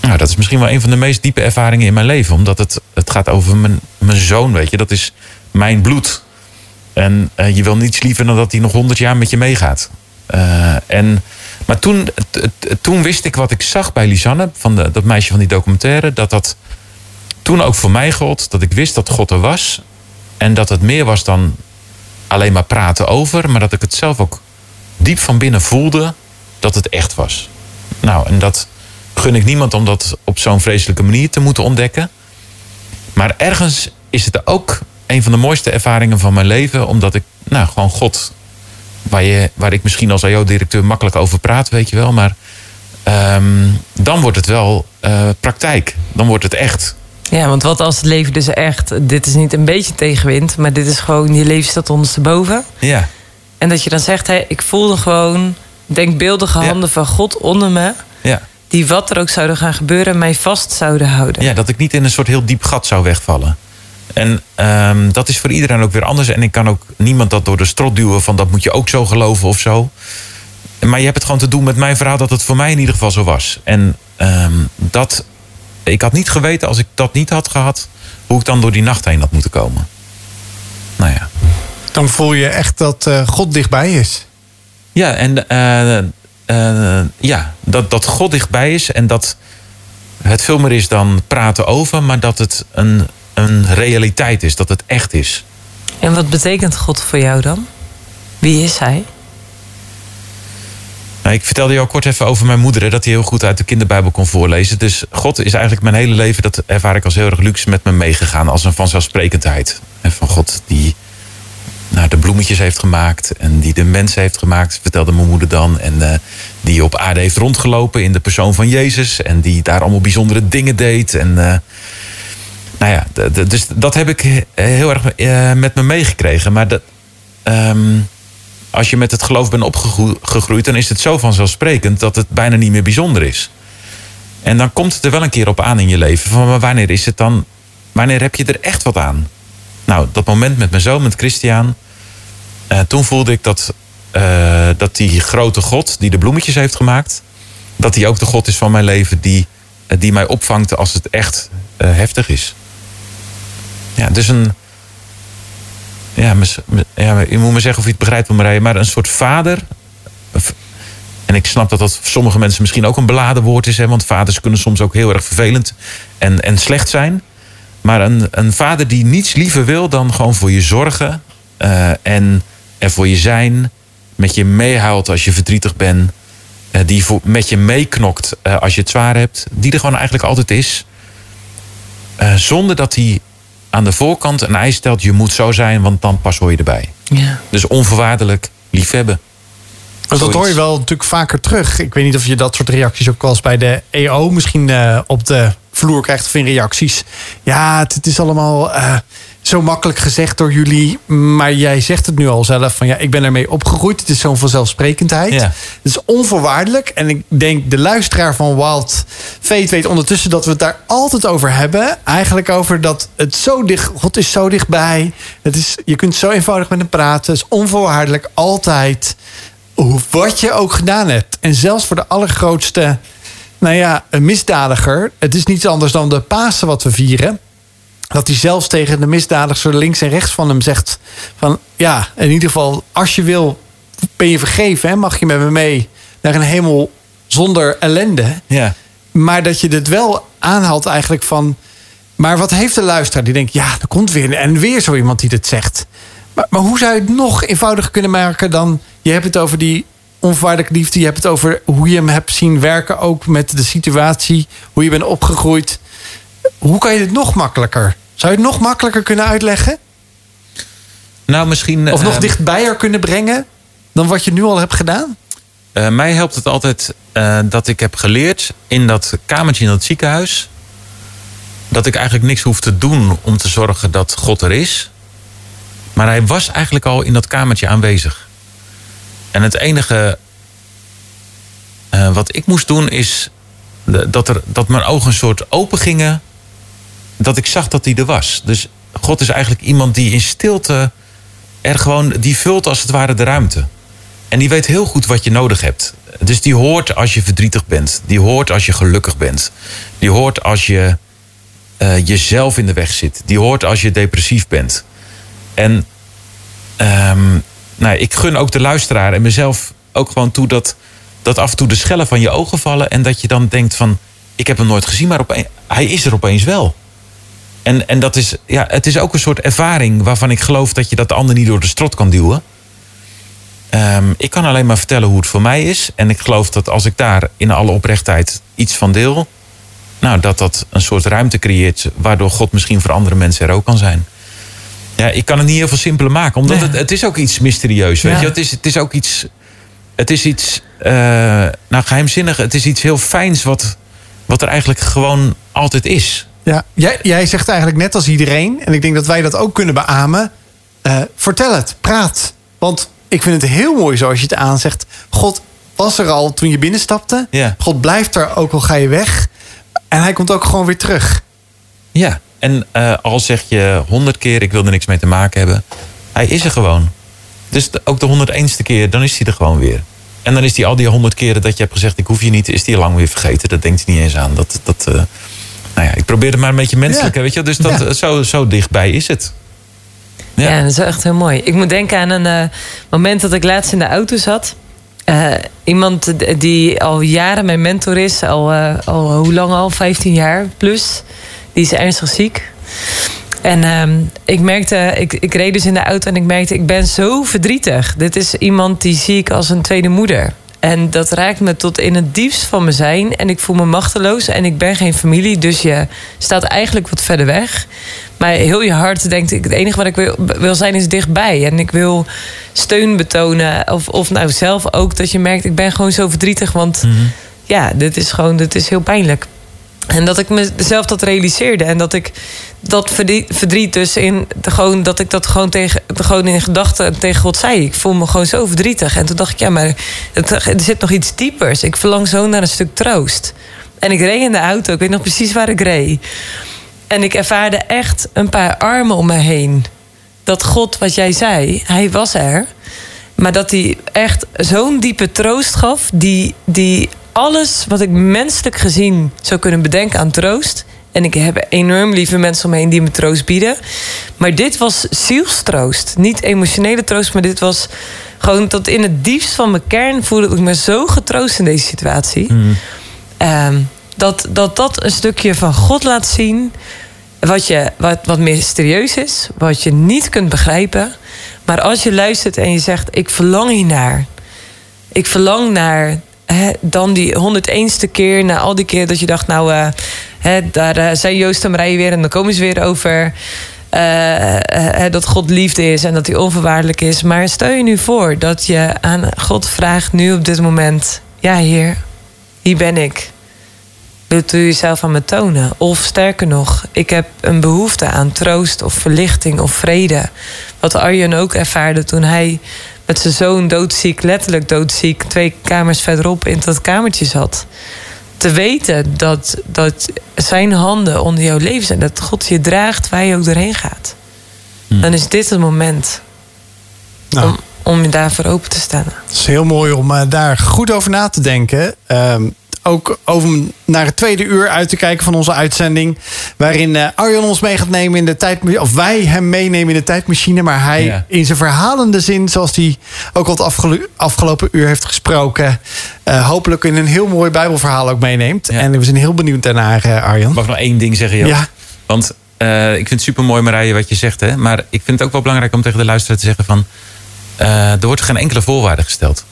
C: nou, dat is misschien wel een van de meest diepe ervaringen in mijn leven. Omdat het, het gaat over mijn, mijn zoon, weet je. Dat is mijn bloed. En eh, je wil niets liever dan dat hij nog honderd jaar met je meegaat. Eh, en, maar toen, toen wist ik wat ik zag bij Lisanne, van de, dat meisje van die documentaire, dat dat toen ook voor mij gold. Dat ik wist dat God er was. En dat het meer was dan alleen maar praten over. Maar dat ik het zelf ook diep van binnen voelde dat het echt was. Nou, en dat gun ik niemand om dat op zo'n vreselijke manier te moeten ontdekken. Maar ergens is het ook een van de mooiste ervaringen van mijn leven. Omdat ik, nou, gewoon God. Waar, je, waar ik misschien als AO-directeur makkelijk over praat, weet je wel. Maar ehm, dan wordt het wel eh, praktijk. Dan wordt het echt.
B: Ja, want wat als het leven dus echt... Dit is niet een beetje tegenwind, maar dit is gewoon... Je leven staat ondersteboven.
C: Ja,
B: En dat je dan zegt, hé, ik voelde gewoon denkbeeldige
C: Ja.
B: handen van God onder me.
C: ja.
B: Die wat er ook zouden gaan gebeuren, mij vast zouden houden.
C: Ja, dat ik niet in een soort heel diep gat zou wegvallen. En ehm, dat is voor iedereen ook weer anders. En ik kan ook niemand dat door de strot duwen van dat moet je ook zo geloven of zo. Maar je hebt het gewoon te doen met mijn verhaal dat het voor mij in ieder geval zo was. En ehm, dat ik had niet geweten als ik dat niet had gehad, hoe ik dan door die nacht heen had moeten komen. Nou ja.
A: Dan voel je echt dat eh, God dichtbij is.
C: Ja, en eh, eh, ja, dat, dat God dichtbij is en dat het veel meer is dan praten over, maar dat het een, een realiteit is, dat het echt is.
B: En wat betekent God voor jou dan? Wie is hij?
C: Nou, ik vertelde je al kort even over mijn moeder, dat hij heel goed uit de kinderbijbel kon voorlezen. Dus God is eigenlijk mijn hele leven, dat ervaar ik als heel erg luxe, met me meegegaan. Als een vanzelfsprekendheid. En van God die nou, de bloemetjes heeft gemaakt en die de mensen heeft gemaakt, vertelde mijn moeder dan. En uh, die op aarde heeft rondgelopen in de persoon van Jezus. En die daar allemaal bijzondere dingen deed. En uh, nou ja, dus dat heb ik heel erg uh, met me meegekregen. Maar dat, um, als je met het geloof bent opgegroeid, dan is het zo vanzelfsprekend dat het bijna niet meer bijzonder is. En dan komt het er wel een keer op aan in je leven. Van wanneer is het dan? Wanneer heb je er echt wat aan? Nou, dat moment met mijn zoon, met Christian. Uh, toen voelde ik dat, uh, dat die grote God die de bloemetjes heeft gemaakt. Dat die ook de God is van mijn leven die, uh, die mij opvangt als het echt heftig is. Ja, dus een. Ja, je moet me zeggen of je het begrijpt, Marije, maar een soort vader. En ik snap dat dat voor sommige mensen misschien ook een beladen woord is, hè, want vaders kunnen soms ook heel erg vervelend en, en slecht zijn. Maar een, een vader die niets liever wil dan gewoon voor je zorgen uh, en er voor je zijn, met je meehuilt als je verdrietig bent, uh, die voor, met je meeknokt uh, als je het zwaar hebt, die er gewoon eigenlijk altijd is. zonder dat hij aan de voorkant een eis stelt, je moet zo zijn, want dan pas hoor je erbij.
B: Ja.
C: Dus onvoorwaardelijk liefhebben.
A: Dus dat hoor je wel natuurlijk vaker terug. Ik weet niet of je dat soort reacties ook wel eens bij de EO misschien uh, op de vloer krijgt of in reacties. Ja, het, het is allemaal uh, zo makkelijk gezegd door jullie. Maar jij zegt het nu al zelf van ja, ik ben ermee opgegroeid. Het is zo'n vanzelfsprekendheid. Ja. Het is onvoorwaardelijk. En ik denk de luisteraar van Wild Fate weet ondertussen dat we het daar altijd over hebben. Eigenlijk over dat het zo dicht, God is zo dichtbij. Het is, je kunt zo eenvoudig met hem praten. Het is onvoorwaardelijk altijd wat je ook gedaan hebt. En zelfs voor de allergrootste, nou ja, een misdadiger. Het is niets anders dan de Pasen wat we vieren. Dat hij zelfs tegen de misdadiger links en rechts van hem zegt: van ja, in ieder geval, als je wil, ben je vergeven. Hè? Mag je met me mee naar een hemel zonder ellende.
C: Ja.
A: Maar dat je het wel aanhaalt eigenlijk van. Maar wat heeft de luisteraar? Die denkt, ja, er komt weer en weer zo iemand die dit zegt. Maar, maar hoe zou je het nog eenvoudiger kunnen maken dan... je hebt het over die onvoorwaardelijke liefde... je hebt het over hoe je hem hebt zien werken... ook met de situatie, hoe je bent opgegroeid. Hoe kan je het nog makkelijker? Zou je het nog makkelijker kunnen uitleggen?
C: Nou, misschien...
A: Of nog uh, dichtbijer kunnen brengen... dan wat je nu al hebt gedaan?
C: Uh, mij helpt het altijd uh, dat ik heb geleerd... in dat kamertje in dat ziekenhuis... dat ik eigenlijk niks hoef te doen om te zorgen dat God er is... Maar hij was eigenlijk al in dat kamertje aanwezig. En het enige wat ik moest doen is dat, er, dat mijn ogen een soort open gingen. Dat ik zag dat hij er was. Dus God is eigenlijk iemand die in stilte er gewoon, die vult als het ware de ruimte. En die weet heel goed wat je nodig hebt. Dus die hoort als je verdrietig bent. Die hoort als je gelukkig bent. Die hoort als je uh, jezelf in de weg zit. Die hoort als je depressief bent. En um, nou, ik gun ook de luisteraar en mezelf ook gewoon toe dat, dat af en toe de schellen van je ogen vallen. En dat je dan denkt van, ik heb hem nooit gezien, maar hij is er opeens wel. En, en dat is, ja, het is ook een soort ervaring waarvan ik geloof dat je dat de ander niet door de strot kan duwen. Um, ik kan alleen maar vertellen hoe het voor mij is. En ik geloof dat als ik daar in alle oprechtheid iets van deel, nou, dat dat een soort ruimte creëert waardoor God misschien voor andere mensen er ook kan zijn. Ja, ik kan het niet heel veel simpeler maken. Omdat het, het is ook iets mysterieus. Weet ja. je? Het, is, het is ook iets. Het is iets. Uh, nou, geheimzinnig. Het is iets heel fijns wat, wat er eigenlijk gewoon altijd is.
A: Ja, jij, jij zegt eigenlijk net als iedereen. En ik denk dat wij dat ook kunnen beamen. Uh, vertel het, praat. Want ik vind het heel mooi zoals je het aanzegt. God was er al toen je binnenstapte.
C: Ja.
A: God blijft er ook al ga je weg. En hij komt ook gewoon weer terug.
C: Ja, en uh, al zeg je honderd keer, ik wil er niks mee te maken hebben. Hij is er gewoon. Dus de, ook de honderdeenste keer, dan is hij er gewoon weer. En dan is hij al die honderd keren dat je hebt gezegd, ik hoef je niet, is hij lang weer vergeten. Dat denkt hij niet eens aan. Dat, dat, uh, Nou ja, ik probeer het maar een beetje menselijk, weet je. wel. Dus dat,
A: Ja.
C: zo, zo dichtbij is het.
B: Ja,
C: Ja.
B: dat is echt heel mooi. Ik moet denken aan een eh, moment dat ik laatst in de auto zat. Eh, iemand die al jaren mijn mentor is, al, eh, al hoe lang al? 15 jaar plus. Die is ernstig ziek. En ehm, ik merkte, ik, ik reed dus in de auto en ik merkte, ik ben zo verdrietig. Dit is iemand die zie ik als een tweede moeder. En dat raakt me tot in het diepst van mijn zijn. En ik voel me machteloos en ik ben geen familie. Dus je staat eigenlijk wat verder weg. Maar heel je hart denkt, ik, het enige wat ik wil, wil zijn is dichtbij. En ik wil steun betonen. Of, of nou zelf ook dat je merkt, ik ben gewoon zo verdrietig. Want ja, dit is gewoon, dit is heel pijnlijk. En dat ik mezelf dat realiseerde. En dat ik dat verdriet, dus in de, gewoon dat ik dat gewoon tegen gewoon in gedachten tegen God zei. Ik voel me gewoon zo verdrietig. En toen dacht ik, ja, maar er zit nog iets diepers. Ik verlang zo naar een stuk troost. En ik reed in de auto. Ik weet nog precies waar ik reed. En ik ervaarde echt een paar armen om me heen. Dat God, wat jij zei, hij was er. Maar dat hij echt zo'n diepe troost gaf. Die, die alles wat ik menselijk gezien zou kunnen bedenken aan troost. En ik heb enorm lieve mensen om me heen die me troost bieden. Maar dit was zielstroost. Niet emotionele troost, maar dit was gewoon tot in het diepst van mijn kern voelde ik me zo getroost in deze situatie. Ehm, dat, dat dat een stukje van God laat zien. Wat, je, wat, wat mysterieus is, wat je niet kunt begrijpen. Maar als je luistert en je zegt: Ik verlang hiernaar. Ik verlang naar dan die 101ste keer, na al die keer dat je dacht: Nou, eh, hè, daar eh, zijn Joost en Marije weer en dan komen ze weer over. eh, dat God liefde is en dat hij onvoorwaardelijk is. Maar stel je nu voor dat je aan God vraagt nu op dit moment: Ja, Heer, hier ben ik. Wilt u jezelf aan me tonen? Of sterker nog, ik heb een behoefte aan troost of verlichting of vrede. Wat Arjen ook ervaarde toen hij met zijn zoon doodziek, letterlijk doodziek, twee kamers verderop in dat kamertje zat. Te weten dat, dat zijn handen onder jouw leven zijn. Dat God je draagt waar je ook doorheen gaat. Dan is dit het moment
A: Nou.
B: om, om je daarvoor open te staan.
A: Het is heel mooi om eh, daar goed over na te denken. Ehm, ook over naar het tweede uur uit te kijken van onze uitzending. Waarin eh, Arjan ons mee gaat nemen in de tijdmachine. Of wij hem meenemen in de tijdmachine. Maar hij
C: Ja.
A: in zijn verhalende zin, zoals hij ook al het afgelo- afgelopen uur heeft gesproken. eh, hopelijk in een heel mooi Bijbelverhaal ook meeneemt.
C: Ja.
A: En we zijn heel benieuwd daarnaar, eh, Arjan.
C: Mag ik nog één ding zeggen, Joost?
A: Ja.
C: Want ik vind het super mooi, Marije, wat je zegt. Hè? Maar ik vind het ook wel belangrijk om tegen de luisteraar te zeggen van... er wordt geen enkele voorwaarde gesteld.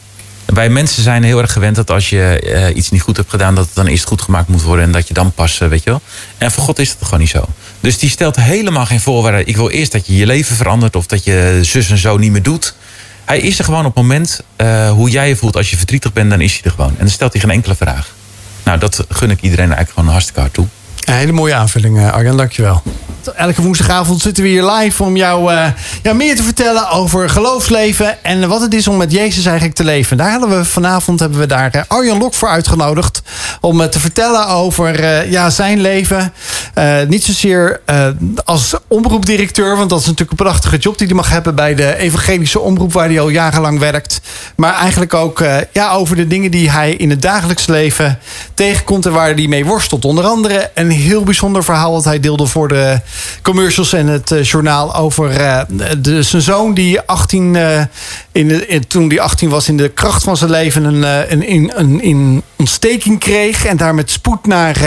C: Wij mensen zijn heel erg gewend dat als je eh, iets niet goed hebt gedaan... dat het dan eerst goed gemaakt moet worden en dat je dan pas, eh, weet je wel. En voor God is het gewoon niet zo. Dus die stelt helemaal geen voorwaarden. Ik wil eerst dat je je leven verandert of dat je zus en zo niet meer doet. Hij is er gewoon op het moment eh, hoe jij je voelt. Als je verdrietig bent, dan is hij er gewoon. En dan stelt hij geen enkele vraag. Nou, dat gun ik iedereen eigenlijk gewoon hartstikke hard toe.
A: Een hele mooie aanvulling, eh, Arjan. Elke woensdagavond zitten we hier live om jou eh, ja, meer te vertellen over geloofsleven en wat het is om met Jezus eigenlijk te leven. Daar hadden we vanavond hebben we daar eh, Arjan Lok voor uitgenodigd om eh, te vertellen over ja, zijn leven. Niet zozeer als omroepdirecteur, want dat is natuurlijk een prachtige job die hij mag hebben bij de evangelische omroep waar hij al jarenlang werkt. Maar eigenlijk ook ja, over de dingen die hij in het dagelijks leven tegenkomt en waar hij mee worstelt. Onder andere een heel bijzonder verhaal wat hij deelde voor de commercials en het eh, journaal over eh, zijn zoon die 18, eh, in de, in- toen die 18 was in de kracht van zijn leven een, een, een, een, een ontsteking kreeg en daar met spoed naar,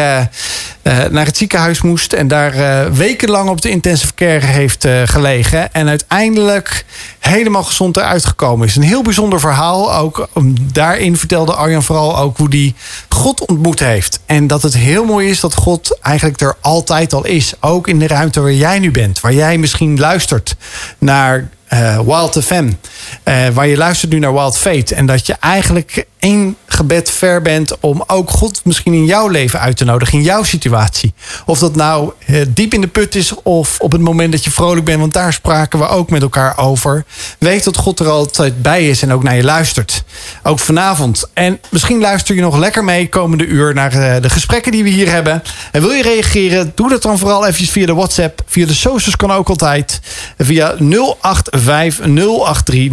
A: naar het ziekenhuis moest en daar wekenlang op de intensive care heeft gelegen. En uiteindelijk helemaal gezond eruit gekomen is. Een heel bijzonder verhaal. Ook daarin vertelde Arjan vooral ook hoe die God ontmoet heeft. En dat het heel mooi is dat God eigenlijk er altijd al is. Ook in de ruimte waar jij nu bent. Waar jij misschien luistert naar eh, Wild FM. eh, waar je luistert nu naar Wild Fate. En dat je eigenlijk één gebed ver bent om ook God misschien in jouw leven uit te nodigen. In jouw situatie. Of dat nou eh, diep in de put is of op het moment dat je vrolijk bent. Want daar spraken we ook met elkaar over. Weet dat God er altijd bij is en ook naar je luistert. Ook vanavond. En misschien luister je nog lekker mee komende uur naar eh, de gesprekken die we hier hebben. En wil je reageren? Doe dat dan vooral eventjes via de WhatsApp. Via de socials kan ook altijd. Via 085 083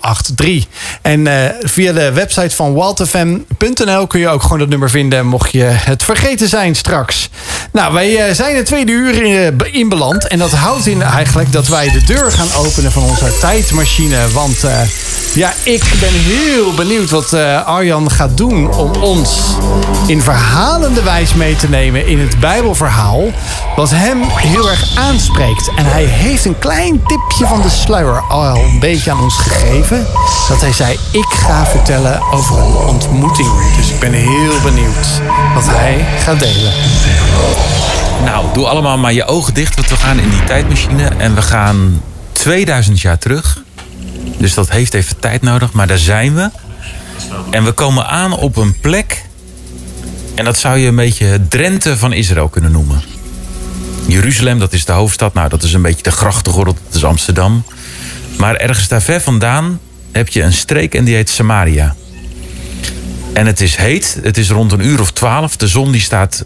A: 0083. En eh, via de website van waltfm.nl kun je ook gewoon dat nummer vinden... mocht je het vergeten zijn straks. Nou, wij eh, zijn het tweede uur in, uh, inbeland. En dat houdt in eigenlijk dat wij de deur gaan openen van onze tijdmachine. Want uh, ja, ik ben heel benieuwd wat Arjan gaat doen... om ons in verhalende wijs mee te nemen in het Bijbelverhaal... wat hem heel erg aanspreekt. En hij heeft een klein tipje van de sluier al een beetje aan ons gegeven. Dat hij zei, ik ga vertellen over een ontmoeting. Dus ik ben heel benieuwd wat hij gaat delen.
C: Nou, doe allemaal maar je ogen dicht, want we gaan in die tijdmachine en we gaan 2000 jaar terug. Dus dat heeft even tijd nodig, maar daar zijn we. En we komen aan op een plek. En dat zou je een beetje Drenthe van Israël kunnen noemen. Jeruzalem, dat is de hoofdstad. Nou, dat is een beetje de grachtengordel, dat is Amsterdam. Maar ergens daar ver vandaan heb je een streek en die heet Samaria. En het is heet, het is rond een uur of twaalf. De zon die staat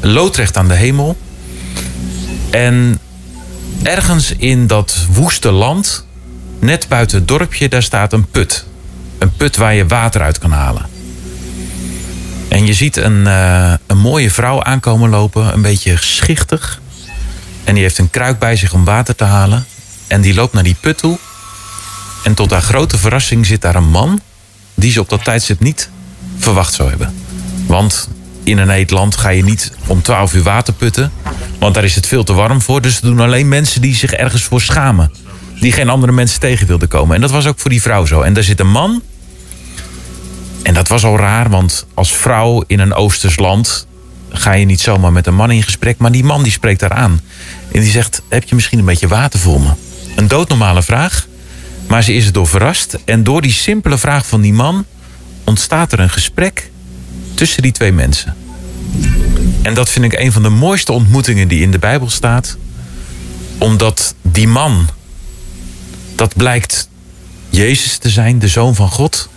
C: loodrecht aan de hemel. En ergens in dat woeste land, net buiten het dorpje, daar staat een put. Een put waar je water uit kan halen. En je ziet een, uh, een mooie vrouw aankomen lopen, een beetje schichtig. En die heeft een kruik bij zich om water te halen. En die loopt naar die put toe. En tot haar grote verrassing zit daar een man die ze op dat tijdstip niet verwacht zou hebben. Want in een heet land ga je niet om 12 uur water putten. Want daar is het veel te warm voor. Dus dat doen alleen mensen die zich ergens voor schamen. Die geen andere mensen tegen wilden komen. En dat was ook voor die vrouw zo. En daar zit een man. En dat was al raar, want als vrouw in een Oosters land ga je niet zomaar met een man in gesprek. Maar die man die spreekt daar aan. En die zegt, heb je misschien een beetje water voor me? Een doodnormale vraag. Maar ze is er door verrast. En door die simpele vraag van die man ontstaat er een gesprek tussen die twee mensen. En dat vind ik een van de mooiste ontmoetingen die in de Bijbel staat. Omdat die man, dat blijkt Jezus te zijn, de zoon van God.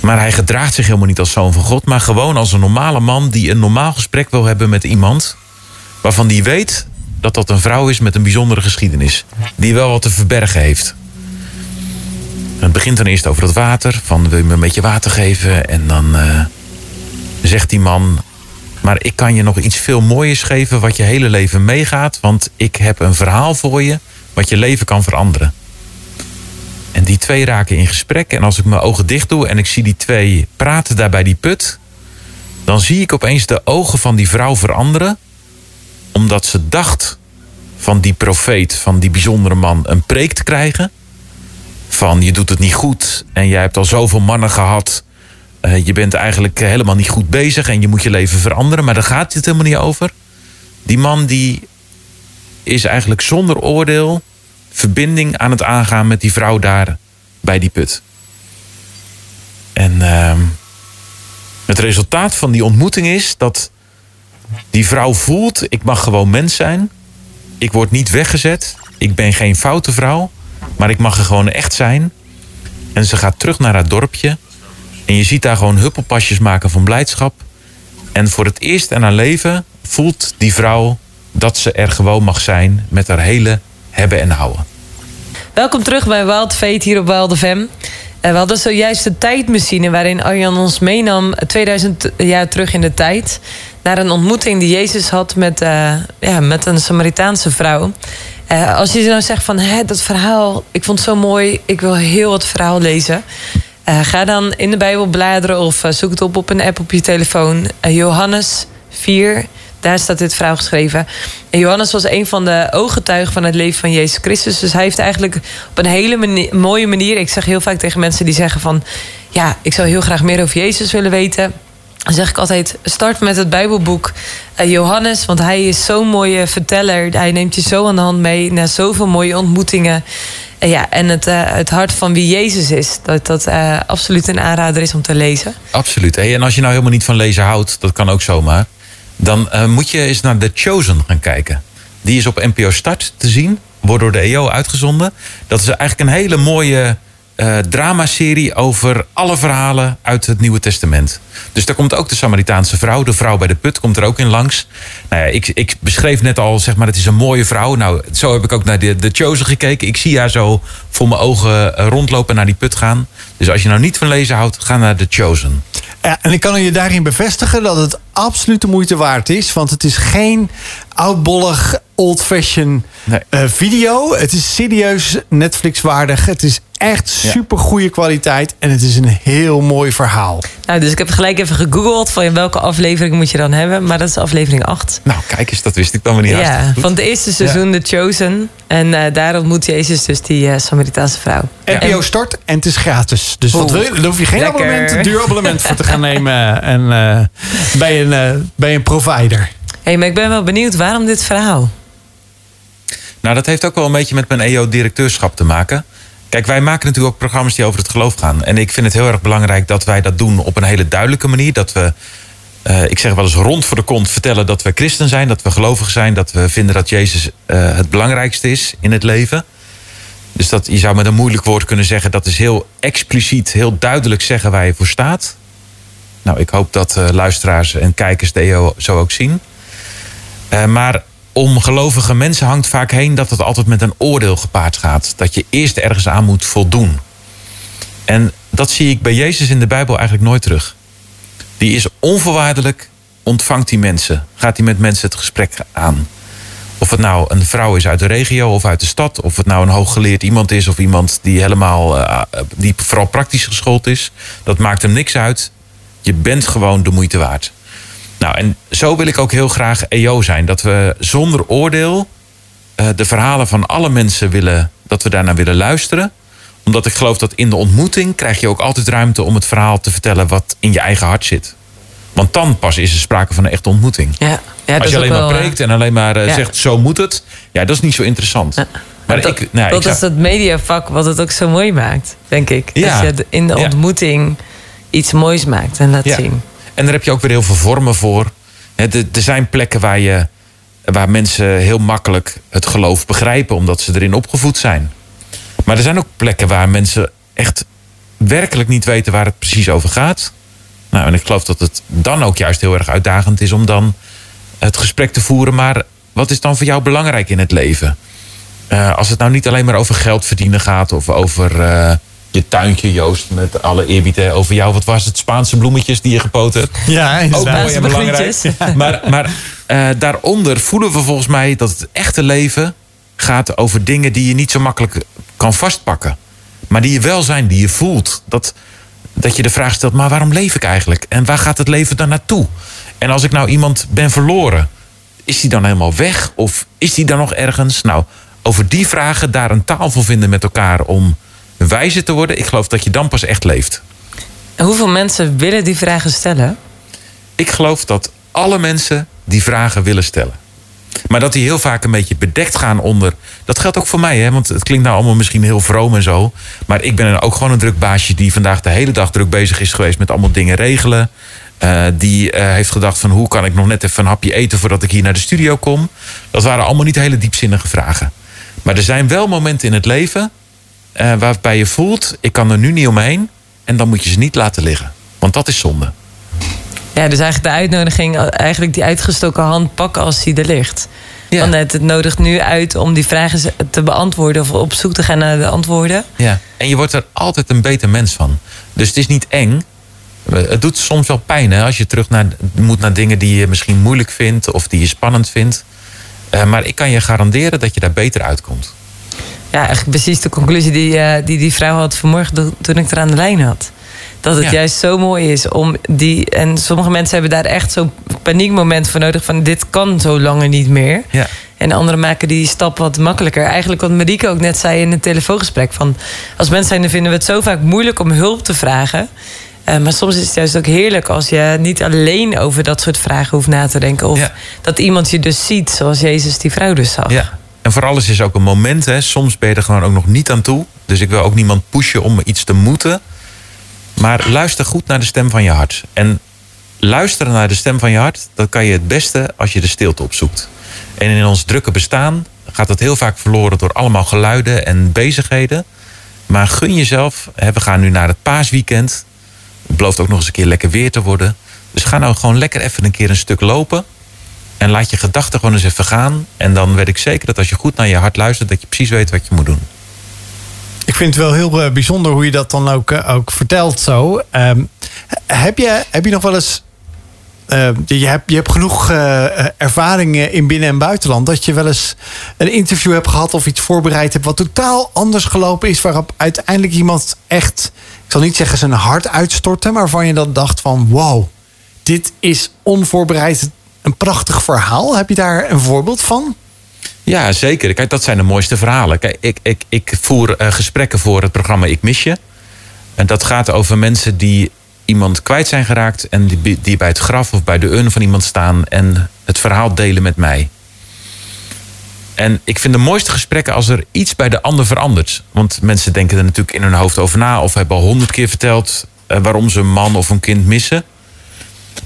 C: Maar hij gedraagt zich helemaal niet als zoon van God, maar gewoon als een normale man die een normaal gesprek wil hebben met iemand. Waarvan die weet dat dat een vrouw is met een bijzondere geschiedenis. Die wel wat te verbergen heeft. Het begint dan eerst over het water. Van wil je me een beetje water geven? En dan uh, zegt die man. Maar ik kan je nog iets veel mooiers geven wat je hele leven meegaat. Want ik heb een verhaal voor je wat je leven kan veranderen. En die twee raken in gesprek. En als ik mijn ogen dicht doe en ik zie die twee praten daar bij die put. Dan zie ik opeens de ogen van die vrouw veranderen. Omdat ze dacht van die profeet, van die bijzondere man, een preek te krijgen van je doet het niet goed en jij hebt al zoveel mannen gehad. Uh, je bent eigenlijk helemaal niet goed bezig en je moet je leven veranderen. Maar daar gaat het helemaal niet over. Die man die is eigenlijk zonder oordeel verbinding aan het aangaan met die vrouw daar bij die put. En uh, het resultaat van die ontmoeting is dat die vrouw voelt: ik mag gewoon mens zijn. Ik word niet weggezet. Ik ben geen foute vrouw. Maar ik mag er gewoon echt zijn. En ze gaat terug naar haar dorpje. En je ziet daar gewoon huppelpasjes maken van blijdschap. En voor het eerst in haar leven voelt die vrouw dat ze er gewoon mag zijn met haar hele hebben en houden.
B: Welkom terug bij Wild Fate hier op Wild FM. We hadden zojuist de tijdmachine waarin Arjan ons meenam 2000 jaar terug in de tijd. Naar een ontmoeting die Jezus had met, uh, ja, met een Samaritaanse vrouw. Uh, als je nou zegt van hè, dat verhaal, ik vond het zo mooi, ik wil heel het verhaal lezen. Uh, ga dan in de Bijbel bladeren of uh, zoek het op op een app op je telefoon. Johannes 4, daar staat dit verhaal geschreven. En Johannes was een van de ooggetuigen van het leven van Jezus Christus. Dus hij heeft eigenlijk op een hele mooie manier. Ik zeg heel vaak tegen mensen die zeggen van ja, ik zou heel graag meer over Jezus willen weten. Dan zeg ik altijd: start met het Bijbelboek uh, Johannes, want hij is zo'n mooie verteller. Hij neemt je zo aan de hand mee naar zoveel mooie ontmoetingen. Uh, ja, en het, uh, het hart van wie Jezus is, dat dat absoluut een aanrader is om te lezen.
C: Absoluut. En als je nou helemaal niet van lezen houdt, dat kan ook zomaar. Dan moet je eens naar The Chosen gaan kijken. Die is op NPO Start te zien, wordt door de EO uitgezonden. Dat is eigenlijk een hele mooie eh, dramaserie over alle verhalen uit het Nieuwe Testament. Dus daar komt ook de Samaritaanse vrouw, de vrouw bij de put, komt er ook in langs. Nou ja, ik, ik beschreef net al, zeg maar, het is een mooie vrouw. Nou, zo heb ik ook naar de, Chosen gekeken. Ik zie haar zo voor mijn ogen eh, rondlopen naar die put gaan. Dus als je nou niet van lezen houdt, ga naar de Chosen.
A: Ja, en ik kan je daarin bevestigen dat het absoluut de moeite waard is. Want het is geen oudbollig, old-fashion
C: Nee.
A: eh, video. Het is serieus Netflix-waardig. Het is echt super goede kwaliteit. En het is een heel mooi verhaal.
B: Nou, dus ik heb gelijk even gegoogeld van welke aflevering moet je dan hebben. Maar dat is aflevering 8.
C: Nou, kijk eens, dat wist ik dan weer niet.
B: Ja, van het eerste seizoen The Chosen. En eh, daar ontmoet Jezus dus die eh, Samaritaanse vrouw.
A: NPO start en het is gratis. Dus wat wil je? Daar hoef je geen
B: lekker.
A: abonnement, duur abonnement voor te gaan nemen. En, eh, bij, een, eh, bij een provider.
B: hey, maar ik ben wel benieuwd waarom dit verhaal?
C: Nou, dat heeft ook wel een beetje met mijn EO-directeurschap te maken. Kijk, wij maken natuurlijk ook programma's die over het geloof gaan. En ik vind het heel erg belangrijk dat wij dat doen op een hele duidelijke manier. Dat we, eh, ik zeg wel eens rond voor de kont vertellen dat we christen zijn, dat we gelovig zijn, dat we vinden dat Jezus eh, het belangrijkste is in het leven. Dus dat, je zou met een moeilijk woord kunnen zeggen, dat is heel expliciet, heel duidelijk zeggen waar je voor staat. Nou, ik hoop dat eh, luisteraars en kijkers de EO zo ook zien. Eh, maar om gelovige mensen hangt vaak heen dat het altijd met een oordeel gepaard gaat. Dat je eerst ergens aan moet voldoen. En dat zie ik bij Jezus in de Bijbel eigenlijk nooit terug. Die is onvoorwaardelijk, ontvangt die mensen. Gaat hij met mensen het gesprek aan. Of het nou een vrouw is uit de regio of uit de stad. Of het nou een hooggeleerd iemand is of iemand die helemaal eh, die vooral praktisch geschoold is. Dat maakt hem niks uit. Je bent gewoon de moeite waard. Nou, en zo wil ik ook heel graag EO zijn. Dat we zonder oordeel eh, de verhalen van alle mensen willen, dat we daarnaar willen luisteren. Omdat ik geloof dat in de ontmoeting krijg je ook altijd ruimte om het verhaal te vertellen wat in je eigen hart zit. Want dan pas is er sprake van een echte ontmoeting.
B: Ja, ja
C: Als je alleen maar
B: eh,
C: preekt en alleen maar eh,
B: ja.
C: zegt zo moet het, ja, dat is niet zo interessant. Maar
B: dat
C: ik, nou, ik
B: dat
C: zou-
B: is dat mediavak wat het ook zo mooi maakt, denk ik.
C: Ja.
B: Dat je in de ontmoeting iets moois maakt en laat
C: Ja.
B: zien.
C: En daar heb je ook weer heel veel vormen voor. Er zijn plekken waar, je, waar mensen heel makkelijk het geloof begrijpen, omdat ze erin opgevoed zijn. Maar er zijn ook plekken waar mensen echt werkelijk niet weten waar het precies over gaat. Nou, en ik geloof dat het dan ook juist heel erg uitdagend is om dan het gesprek te voeren. Maar wat is dan voor jou belangrijk in het leven? Eh, als het nou niet alleen maar over geld verdienen gaat of over eh, je tuintje, Joost, met alle eerbied hè, over jou. Wat was het? Spaanse bloemetjes die je gepoot hebt?
A: Ja,
C: Ook mooi en
B: Spaanse
C: belangrijk. Maar, maar eh, daaronder voelen we volgens mij dat het echte leven gaat over dingen die je niet zo makkelijk kan vastpakken. Maar die je wel zijn, die je voelt. Dat, dat je de vraag stelt, maar waarom leef ik eigenlijk? En waar gaat het leven dan naartoe? En als ik nou iemand ben verloren, is die dan helemaal weg? Of is die dan nog ergens? Nou, over die vragen daar een taal voor vinden met elkaar om wijzer te worden. Ik geloof dat je dan pas echt leeft.
B: Hoeveel mensen willen die vragen stellen?
C: Ik geloof dat alle mensen die vragen willen stellen. Maar dat die heel vaak een beetje bedekt gaan onder. Dat geldt ook voor mij, hè? want het klinkt nou allemaal misschien heel vroom en zo. Maar ik ben ook gewoon een druk baasje die vandaag de hele dag druk bezig is geweest met allemaal dingen regelen. Eh, die eh, heeft gedacht van hoe kan ik nog net even een hapje eten voordat ik hier naar de studio kom. Dat waren allemaal niet hele diepzinnige vragen. Maar er zijn wel momenten in het leven eh, waarbij je voelt, ik kan er nu niet omheen. En dan moet je ze niet laten liggen. Want dat is zonde.
B: Ja, dus eigenlijk de uitnodiging, eigenlijk die uitgestoken hand pakken als die er ligt.
C: Ja.
B: Want het, het nodigt nu uit om die vragen te beantwoorden of op zoek te gaan naar de antwoorden.
C: Ja. En je wordt er altijd een beter mens van. Dus het is niet eng. Het doet soms wel pijn hè, als je terug naar, moet naar dingen die je misschien moeilijk vindt of die je spannend vindt. Eh, maar ik kan je garanderen dat je daar beter uitkomt.
B: Ja, eigenlijk precies de conclusie die eh, die, die vrouw had vanmorgen toen ik er aan de lijn had. Dat het
C: Ja.
B: juist zo mooi is om die. En sommige mensen hebben daar echt zo'n paniekmoment voor nodig. Van dit kan zo langer niet meer.
C: Ja.
B: En anderen maken die stap wat makkelijker. Eigenlijk wat Marieke ook net zei in het telefoongesprek. Van als mensen zijn, dan vinden we het zo vaak moeilijk om hulp te vragen. Eh, maar soms is het juist ook heerlijk als je niet alleen over dat soort vragen hoeft na te denken. Of
C: Ja.
B: dat iemand je dus ziet zoals Jezus die vrouw dus zag.
C: Ja. En voor alles is ook een moment. Hè. Soms ben je er gewoon ook nog niet aan toe. Dus ik wil ook niemand pushen om iets te moeten. Maar luister goed naar de stem van je hart. En luisteren naar de stem van je hart, dat kan je het beste als je de stilte opzoekt. En in ons drukke bestaan gaat dat heel vaak verloren door allemaal geluiden en bezigheden. Maar gun jezelf. Hè, we gaan nu naar het paasweekend. Het belooft ook nog eens een keer lekker weer te worden. Dus ga nou gewoon lekker even een keer een stuk lopen. En laat je gedachten gewoon eens even gaan. En dan weet ik zeker dat als je goed naar je hart luistert... dat je precies weet wat je moet doen.
A: Ik vind het wel heel eh, bijzonder hoe je dat dan ook, eh, ook vertelt zo. Ehm, heb, je, heb je nog wel eens... eh, je, hebt, je hebt genoeg eh, ervaring in binnen- en buitenland... dat je wel eens een interview hebt gehad of iets voorbereid hebt... wat totaal anders gelopen is... waarop uiteindelijk iemand echt... ik zal niet zeggen zijn hart uitstortte... maar waarvan je dan dacht van... wow, dit is onvoorbereid een prachtig verhaal. Heb je daar een voorbeeld van?
C: Ja, zeker. Kijk, dat zijn de mooiste verhalen. Kijk, ik, ik, ik voer eh, gesprekken voor het programma Ik Mis Je. En dat gaat over mensen die iemand kwijt zijn geraakt... en die, die bij het graf of bij de urn van iemand staan... en het verhaal delen met mij. En ik vind de mooiste gesprekken als er iets bij de ander verandert. Want mensen denken er natuurlijk in hun hoofd over na... of hebben al honderd keer verteld eh, waarom ze een man of een kind missen.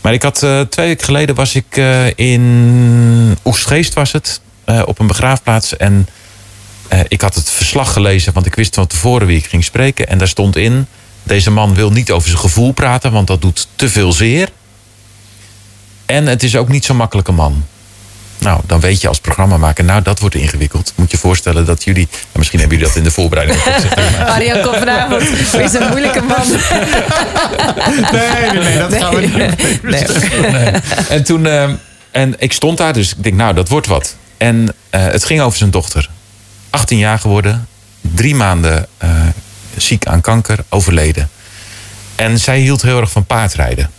C: Maar ik had eh, twee weken geleden was ik eh, in Oegstgeest was het... eh, op een begraafplaats. En ik had het verslag gelezen, want ik wist van tevoren wie ik ging spreken. En daar stond in: deze man wil niet over zijn gevoel praten, want dat doet te veel zeer. En het is ook niet zo'n makkelijke man. Nou, dan weet je als programmamaker, nou, dat wordt ingewikkeld. Moet je voorstellen dat jullie, nou, misschien hebben jullie dat in de voorbereiding ook gezegd. maar-
B: Marian komt vanavond. Is een moeilijke man.
A: Nee, nee, nee, dat gaan we niet.
B: Nee, hoor.
C: En toen, eh, en ik stond daar, dus ik denk, nou, dat wordt wat. En eh, het ging over zijn dochter. 18 jaar geworden, drie maanden eh, ziek aan kanker, overleden. En zij hield heel erg van paardrijden.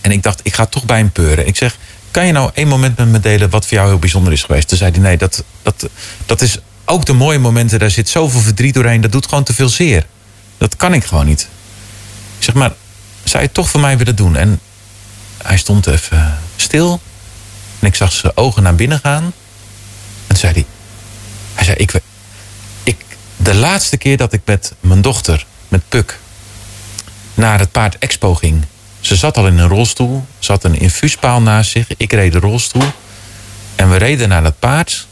C: En ik dacht, ik ga toch bij hem peuren. Ik zeg, kan je nou één moment met me delen wat voor jou heel bijzonder is geweest? Toen zei hij, nee, dat, dat, dat is ook de mooie momenten. Daar zit zoveel verdriet doorheen, dat doet gewoon te veel zeer. Dat kan ik gewoon niet. Ik zeg, maar zou je toch voor mij willen doen? En hij stond even stil. En ik zag zijn ogen naar binnen gaan. En zei hij... Hij zei, ik, ik, de laatste keer dat ik met mijn dochter, met Puk... naar het paard Expo ging... Ze zat al in een rolstoel. Ze had een infuuspaal naast zich. Ik reed de rolstoel. En we reden naar dat paard.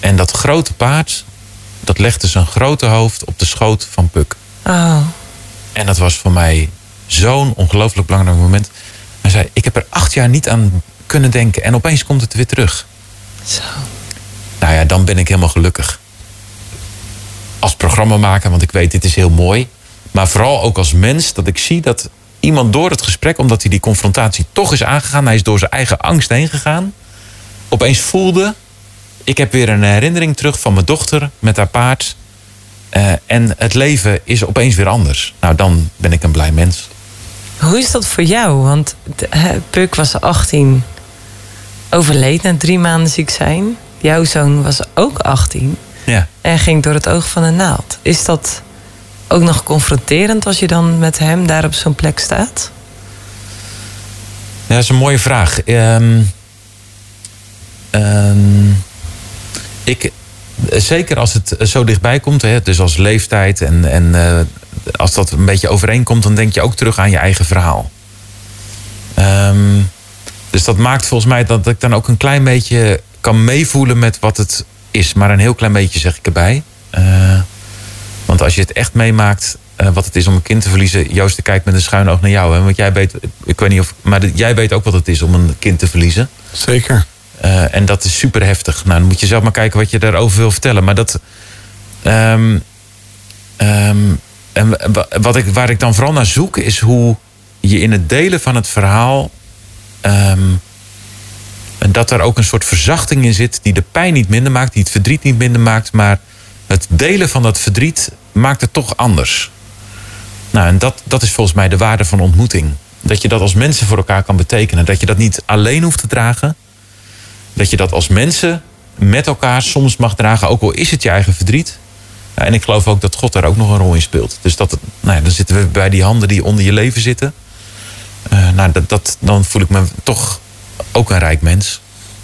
C: En dat grote paard... dat legde zijn grote hoofd op de schoot van Puk.
B: Oh,
C: En dat was voor mij zo'n ongelooflijk belangrijk moment. Hij zei, ik heb er acht jaar niet aan kunnen denken. En opeens komt het weer terug.
B: zo.
C: Nou ja, dan ben ik helemaal gelukkig. Als programmamaker, want ik weet, dit is heel mooi. Maar vooral ook als mens, dat ik zie dat iemand door het gesprek... omdat hij die confrontatie toch is aangegaan... hij is door zijn eigen angst heen gegaan... opeens voelde... ik heb weer een herinnering terug van mijn dochter met haar paard... Eh, en het leven is opeens weer anders. Nou, dan ben ik een blij mens.
B: Hoe is dat voor jou? Want Puk was 18, overleed na drie maanden ziek zijn. Jouw zoon was ook 18
C: Ja.
B: en ging door het oog van een naald. Is dat ook nog confronterend als je dan met hem daar op zo'n plek staat?
C: Ja, dat is een mooie vraag. Ehm, ehm, ik, zeker als het zo dichtbij komt, hè, dus als leeftijd en, en eh, als dat een beetje overeenkomt, dan denk je ook terug aan je eigen verhaal. Ehm, dus dat maakt volgens mij dat ik dan ook een klein beetje kan meevoelen met wat het is. Maar een heel klein beetje zeg ik erbij. Eh, want als je het echt meemaakt, eh, wat het is om een kind te verliezen. Joost, ik kijk met een schuin oog naar jou. Hè? Want jij weet, ik weet niet of. Maar de- jij weet ook wat het is om een kind te verliezen.
A: Zeker.
C: Eh, en dat is super heftig. Nou, dan moet je zelf maar kijken wat je daarover wil vertellen. Maar dat. ehm, ehm, en wa- wat ik, waar ik dan vooral naar zoek, is hoe je in het delen van het verhaal. ehm, en dat er ook een soort verzachting in zit die de pijn niet minder maakt, die het verdriet niet minder maakt, maar het delen van dat verdriet maakt het toch anders. Nou, en dat, dat is volgens mij de waarde van ontmoeting. Dat je dat als mensen voor elkaar kan betekenen. Dat je dat niet alleen hoeft te dragen. Dat je dat als mensen met elkaar soms mag dragen, ook al is het je eigen verdriet. En ik geloof ook dat God daar ook nog een rol in speelt. Dus dat, nou ja, dan zitten we bij die handen die onder je leven zitten. Eh, nou, dat, dat, dan voel ik me toch ook een rijk mens.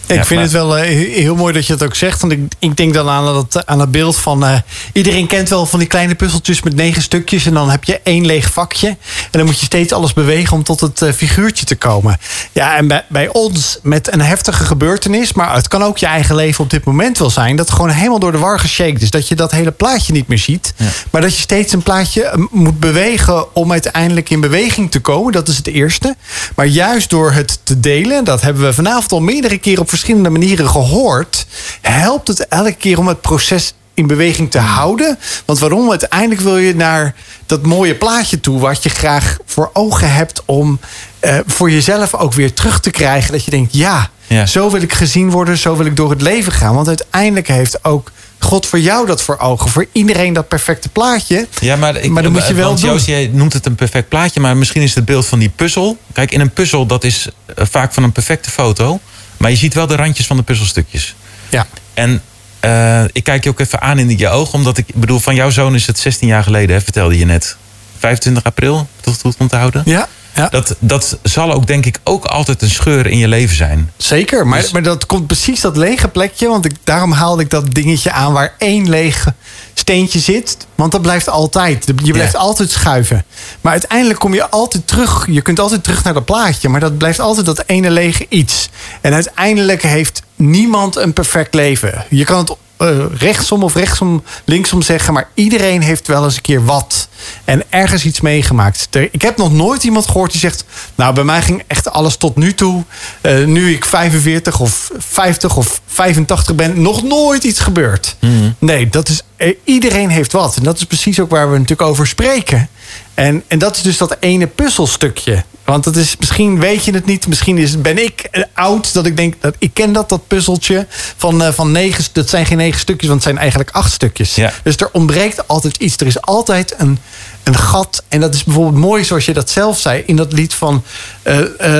A: Ik
C: Ja,
A: vind het wel eh, heel mooi dat je het ook zegt. Want ik, ik denk dan aan dat, aan dat beeld van... eh, iedereen kent wel van die kleine puzzeltjes met negen stukjes... en dan heb je één leeg vakje. En dan moet je steeds alles bewegen om tot het eh, figuurtje te komen. Ja, en bij, bij ons met een heftige gebeurtenis... maar het kan ook je eigen leven op dit moment wel zijn... dat het gewoon helemaal door de war geshaked is. Dat je dat hele plaatje niet meer ziet. Maar dat je steeds een plaatje moet bewegen... om uiteindelijk in beweging te komen. Dat is het eerste. Maar juist door het te delen... dat hebben we vanavond al meerdere keren op verschillende manieren gehoord... helpt het elke keer om het proces in beweging te houden. Want waarom? Uiteindelijk wil je naar dat mooie plaatje toe... wat je graag voor ogen hebt om eh, voor jezelf ook weer terug te krijgen. Dat je denkt, ja,
C: Ja.
A: zo wil ik gezien worden, zo wil ik door het leven gaan. Want uiteindelijk heeft ook God voor jou dat voor ogen. Voor iedereen dat perfecte plaatje.
C: Ja, maar, ik,
A: Maar dan moet je wel.
C: Joost, jij noemt het een perfect plaatje, maar misschien is het het beeld van die puzzel. Kijk, in een puzzel, dat is eh, vaak van een perfecte foto. Maar je ziet wel de randjes van de puzzelstukjes.
A: Ja,
C: En eh, ik kijk je ook even aan in je ogen, omdat ik bedoel, van jouw zoon is het 16 jaar geleden, hè, vertelde je net. 25 april, tot goed om te houden.
A: ja, ja.
C: Dat, dat zal ook, denk ik, ook altijd een scheur in je leven zijn.
A: Zeker, maar,
C: Dus-
A: maar dat komt precies dat lege plekje. Want ik, daarom haalde ik dat dingetje aan waar één leeg steentje zit. Want dat blijft altijd. Je blijft altijd schuiven. Maar uiteindelijk kom je altijd terug. Je kunt altijd terug naar dat plaatje. Maar dat blijft altijd dat ene lege iets. En uiteindelijk heeft niemand een perfect leven. Je kan het eh, rechtsom of rechtsom, linksom zeggen. Maar iedereen heeft wel eens een keer wat. En ergens iets meegemaakt. Ik heb nog nooit iemand gehoord die zegt... nou, bij mij ging echt alles tot nu toe. Eh, nu ik 45 of 50 of 85 ben... nog nooit iets gebeurd. Nee, dat is, eh, iedereen heeft wat. En dat is precies ook waar we natuurlijk over spreken. En, en dat is dus dat ene puzzelstukje. Want dat is, misschien weet je het niet. Misschien is, ben ik eh, oud dat ik denk... dat ik ken dat, dat puzzeltje van, eh, van negen... dat zijn geen negen stukjes, want het zijn eigenlijk acht stukjes.
C: Ja.
A: Dus er ontbreekt altijd iets. Er is altijd een, een gat. En dat is bijvoorbeeld mooi, zoals je dat zelf zei... in dat lied van eh,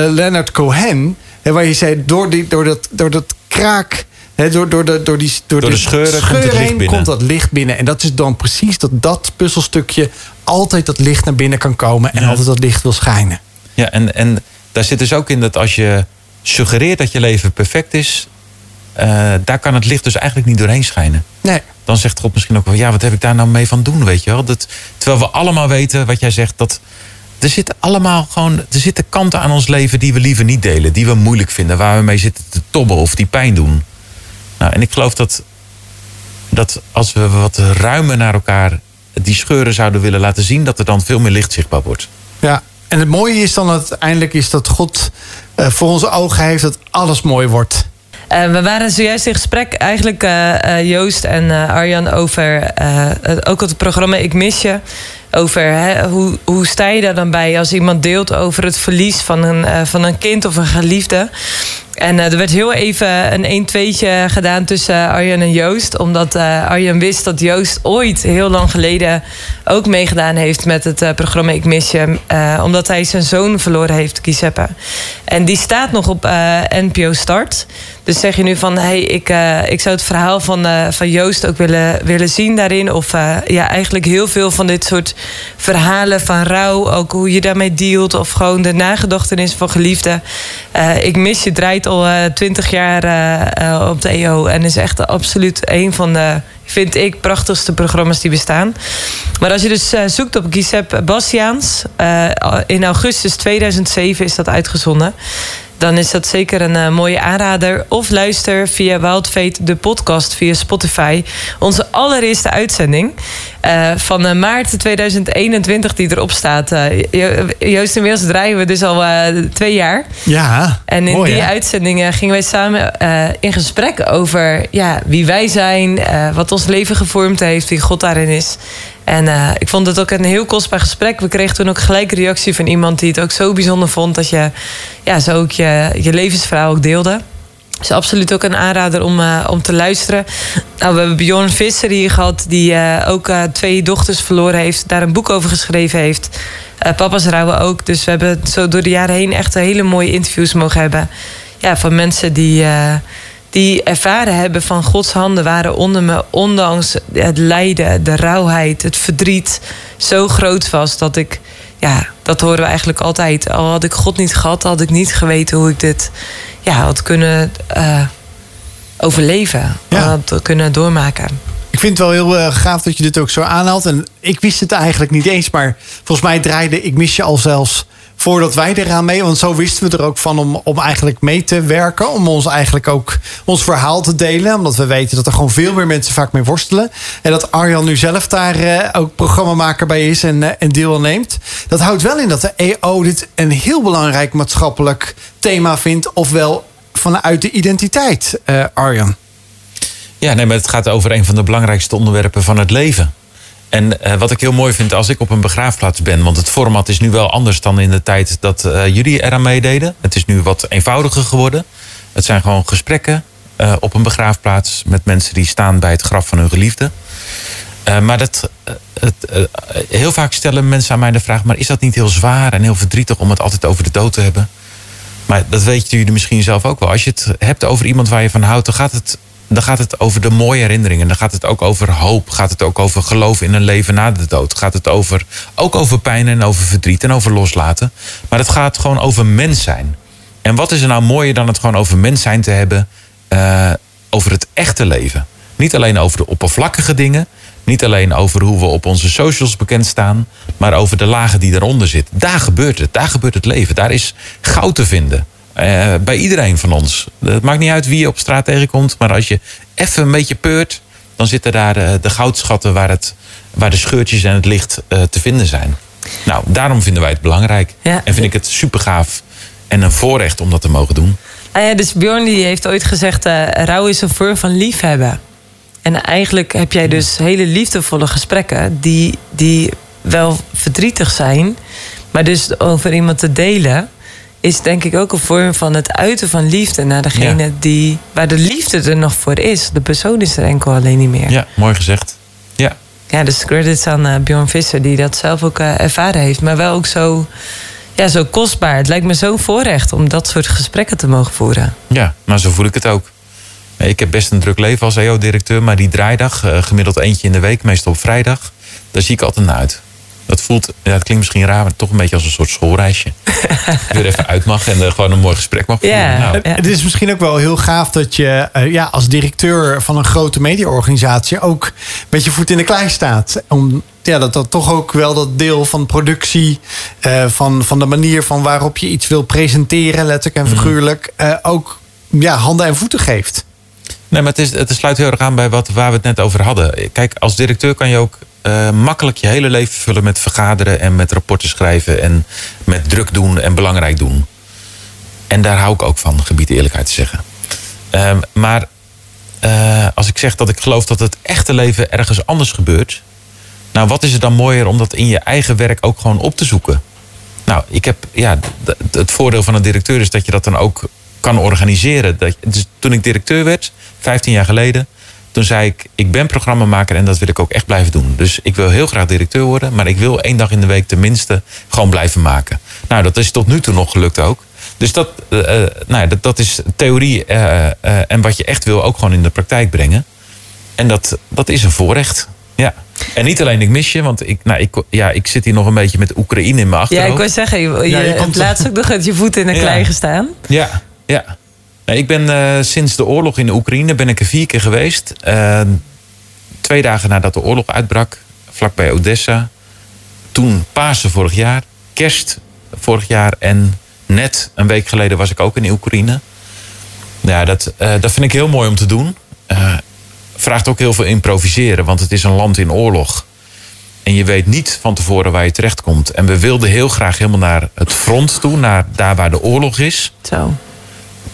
A: Leonard Cohen. Hè, waar je zei, door, die, door, dat, door dat kraak... Door, door, de, door, die, door,
C: Door de scheuren komt het
A: heen
C: binnen.
A: komt dat licht binnen. En dat is dan precies dat dat puzzelstukje... altijd dat licht naar binnen kan komen... en
C: Ja.
A: altijd dat licht wil schijnen.
C: Ja, en, en daar zit dus ook in dat als je suggereert dat je leven perfect is, eh, daar kan het licht dus eigenlijk niet doorheen schijnen.
A: Nee,
C: Dan zegt God misschien ook wel, ja, wat heb ik daar nou mee van doen, weet je wel? Dat, terwijl we allemaal weten, wat jij zegt, dat er zitten allemaal gewoon, er zitten kanten aan ons leven die we liever niet delen, die we moeilijk vinden, waar we mee zitten te tobben of die pijn doen. Nou, en ik geloof dat, dat als we wat ruimer naar elkaar die scheuren zouden willen laten zien, dat er dan veel meer licht zichtbaar wordt.
A: ja. En het mooie is dan uiteindelijk is dat God eh, voor onze ogen heeft dat alles mooi wordt.
B: Eh, we waren zojuist in gesprek, eigenlijk eh, Joost en Arjan, over ook het programma Ik Mis Je. Over hè, hoe, hoe sta je daar dan bij als iemand deelt over het verlies van een, van een kind of een geliefde. En eh, er werd heel even een 1-2'tje gedaan tussen Arjan en Joost. Omdat eh, Arjan wist dat Joost ooit heel lang geleden ook meegedaan heeft met het eh, programma Ik Mis Je. eh, omdat hij zijn zoon verloren heeft, Giuseppe. En die staat nog op eh, NPO Start. Dus zeg je nu van, hey, ik, eh, ik zou het verhaal van, eh, van Joost ook willen, willen zien daarin. Of eh, ja, eigenlijk heel veel van dit soort verhalen van rouw. Ook hoe je daarmee dealt. Of gewoon de nagedachtenis van geliefden. Eh, ik mis je draait al twintig jaar eh, eh, op de EO. En is echt absoluut een van de, vind ik, prachtigste programma's die bestaan. Maar als je dus eh, zoekt op Giuseppe Bastiaans. eh, in augustus 2007 is dat uitgezonden. Dan is dat zeker een eh, mooie aanrader. Of luister via Wild Fate, de podcast, via Spotify. Onze allereerste uitzending eh, van eh, maart 2021 die erop staat. Jo- Joost, inmiddels draaien we dus al twee jaar.
A: Ja,
B: En in
A: mooi,
B: die
A: hè?
B: uitzendingen gingen wij samen in gesprek over ja, wie wij zijn, wat ons leven gevormd heeft, wie God daarin is. En eh, ik vond het ook een heel kostbaar gesprek. We kregen toen ook gelijk een reactie van iemand die het ook zo bijzonder vond dat je ja, zo ook je, je levensverhaal ook deelde. Dus absoluut ook een aanrader om, eh, om te luisteren. Nou, we hebben Bjorn Visser hier gehad, die eh, ook twee dochters verloren heeft, daar een boek over geschreven heeft. Papa's rouwen ook. Dus we hebben zo door de jaren heen echt hele mooie interviews mogen hebben. Ja, van mensen die, die ervaren hebben van Gods handen waren onder me, ondanks het lijden, de rauwheid, het verdriet, zo groot was dat ik, ja, dat horen we eigenlijk altijd. Al had ik God niet gehad, had ik niet geweten hoe ik dit ja, had kunnen, eh, overleven.
A: Ja.
B: Te kunnen doormaken.
A: Ik vind het wel heel eh, gaaf dat je dit ook zo aanhaalt. En ik wist het eigenlijk niet eens. Maar volgens mij draaide Ik Mis Je al zelfs voordat wij eraan mee. Want zo wisten we er ook van om, om eigenlijk mee te werken. Om ons eigenlijk ook ons verhaal te delen. Omdat we weten dat er gewoon veel meer mensen vaak mee worstelen. En dat Arjan nu zelf daar eh, ook programmamaker bij is en, eh, en deel aan neemt. Dat houdt wel in dat de EO dit een heel belangrijk maatschappelijk thema vindt. Ofwel vanuit de identiteit, eh, Arjan.
C: Ja, nee, maar het gaat over een van de belangrijkste onderwerpen van het leven. En eh, wat ik heel mooi vind als ik op een begraafplaats ben, want het format is nu wel anders dan in de tijd dat eh, jullie eraan meededen. Het is nu wat eenvoudiger geworden. Het zijn gewoon gesprekken eh, op een begraafplaats met mensen die staan bij het graf van hun geliefde. Maar dat, het, heel vaak stellen mensen aan mij de vraag: maar is dat niet heel zwaar en heel verdrietig om het altijd over de dood te hebben? Maar dat weten jullie misschien zelf ook wel. Als je het hebt over iemand waar je van houdt, dan gaat het, dan gaat het over de mooie herinneringen. Dan gaat het ook over hoop. Gaat het ook over geloof in een leven na de dood. Gaat het over, ook over pijn en over verdriet en over loslaten. Maar het gaat gewoon over mens zijn. En wat is er nou mooier dan het gewoon over mens zijn te hebben? eh, over het echte leven. Niet alleen over de oppervlakkige dingen. Niet alleen over hoe we op onze socials bekend staan. Maar over de lagen die eronder zitten. Daar gebeurt het. Daar gebeurt het leven. Daar is goud te vinden. Eh, bij iedereen van ons. Het maakt niet uit wie je op straat tegenkomt. Maar als je even een beetje peurt. Dan zitten daar eh, de goudschatten waar, het, waar de scheurtjes en het licht eh, te vinden zijn. Nou, daarom vinden wij het belangrijk.
B: Ja.
C: En vind ik het super gaaf. En een voorrecht om dat te mogen doen.
B: Ah ja, dus Bjorn die heeft ooit gezegd... eh rouw is een vorm van liefhebben. En eigenlijk heb jij dus hele liefdevolle gesprekken... die, die wel verdrietig zijn... maar dus over iemand te delen... is denk ik ook een vorm van het uiten van liefde... naar degene
C: Ja.
B: die, waar de liefde er nog voor is. De persoon is er enkel alleen niet meer.
C: Ja, mooi gezegd. Ja.
B: Ja, dus credits aan eh, Bjorn Visser... die dat zelf ook eh, ervaren heeft. Maar wel ook zo, ja, zo kostbaar. Het lijkt me zo'n voorrecht... om dat soort gesprekken te mogen voeren.
C: Ja, nou zo voel ik het ook. Ik heb best een druk leven als EO-directeur, maar die draaidag, eh, gemiddeld eentje in de week, meestal op vrijdag, daar zie ik altijd naar uit. Dat voelt, ja, het klinkt misschien raar, maar toch een beetje als een soort schoolreisje. Weer even uit mag en eh, gewoon een mooi gesprek mag voeren.
B: Ja.
C: Nou,
B: Ja.
A: Het is misschien ook wel heel gaaf dat je eh, ja, als directeur van een grote mediaorganisatie ook met je voet in de klei staat. Om, ja, dat dat toch ook wel dat deel van productie, eh, van, van de manier van waarop je iets wil presenteren, letterlijk en figuurlijk, eh, ook ja, handen en voeten geeft.
C: Nee, maar het, is, het sluit heel erg aan bij wat, waar we het net over hadden. Kijk, als directeur kan je ook eh, makkelijk je hele leven vullen met vergaderen en met rapporten schrijven en met druk doen en belangrijk doen. En daar hou ik ook van, gebied eerlijkheid te zeggen. Ehm, maar eh, als ik zeg dat ik geloof dat het echte leven ergens anders gebeurt. Nou, wat is er dan mooier om dat in je eigen werk ook gewoon op te zoeken? Nou, ik heb, ja, het voordeel van een directeur is dat je dat dan ook kan organiseren. Dat, dus toen ik directeur werd, 15 jaar geleden, toen zei ik: Ik ben programmamaker en dat wil ik ook echt blijven doen. Dus ik wil heel graag directeur worden, maar ik wil één dag in de week tenminste gewoon blijven maken. Nou, dat is tot nu toe nog gelukt ook. Dus dat, eh, eh, nou, ja, dat, dat is theorie eh, en wat je echt wil ook gewoon in de praktijk brengen. En dat, dat is een voorrecht. Ja. En niet alleen ik mis je, want ik, nou, ik, ja, ik zit hier nog een beetje met Oekraïne in mijn
B: Ja,
C: achterhoofd.
B: ik wou zeggen, je, je,
A: Ja, je komt-
B: laatst ook nog met je voeten in de
C: Ja.
B: klei gestaan.
C: Ja, ja. Nee, ik ben eh, sinds de oorlog in de Oekraïne ben ik er vier keer geweest. Eh, twee dagen nadat de oorlog uitbrak, vlakbij Odessa. Toen Pasen vorig jaar, kerst vorig jaar en net een week geleden was ik ook in Oekraïne. Ja, dat, eh, dat vind ik heel mooi om te doen. Eh, vraagt ook heel veel improviseren, want het is een land in oorlog. En je weet niet van tevoren waar je terechtkomt. En we wilden heel graag helemaal naar het front toe, naar daar waar de oorlog is
B: Zo.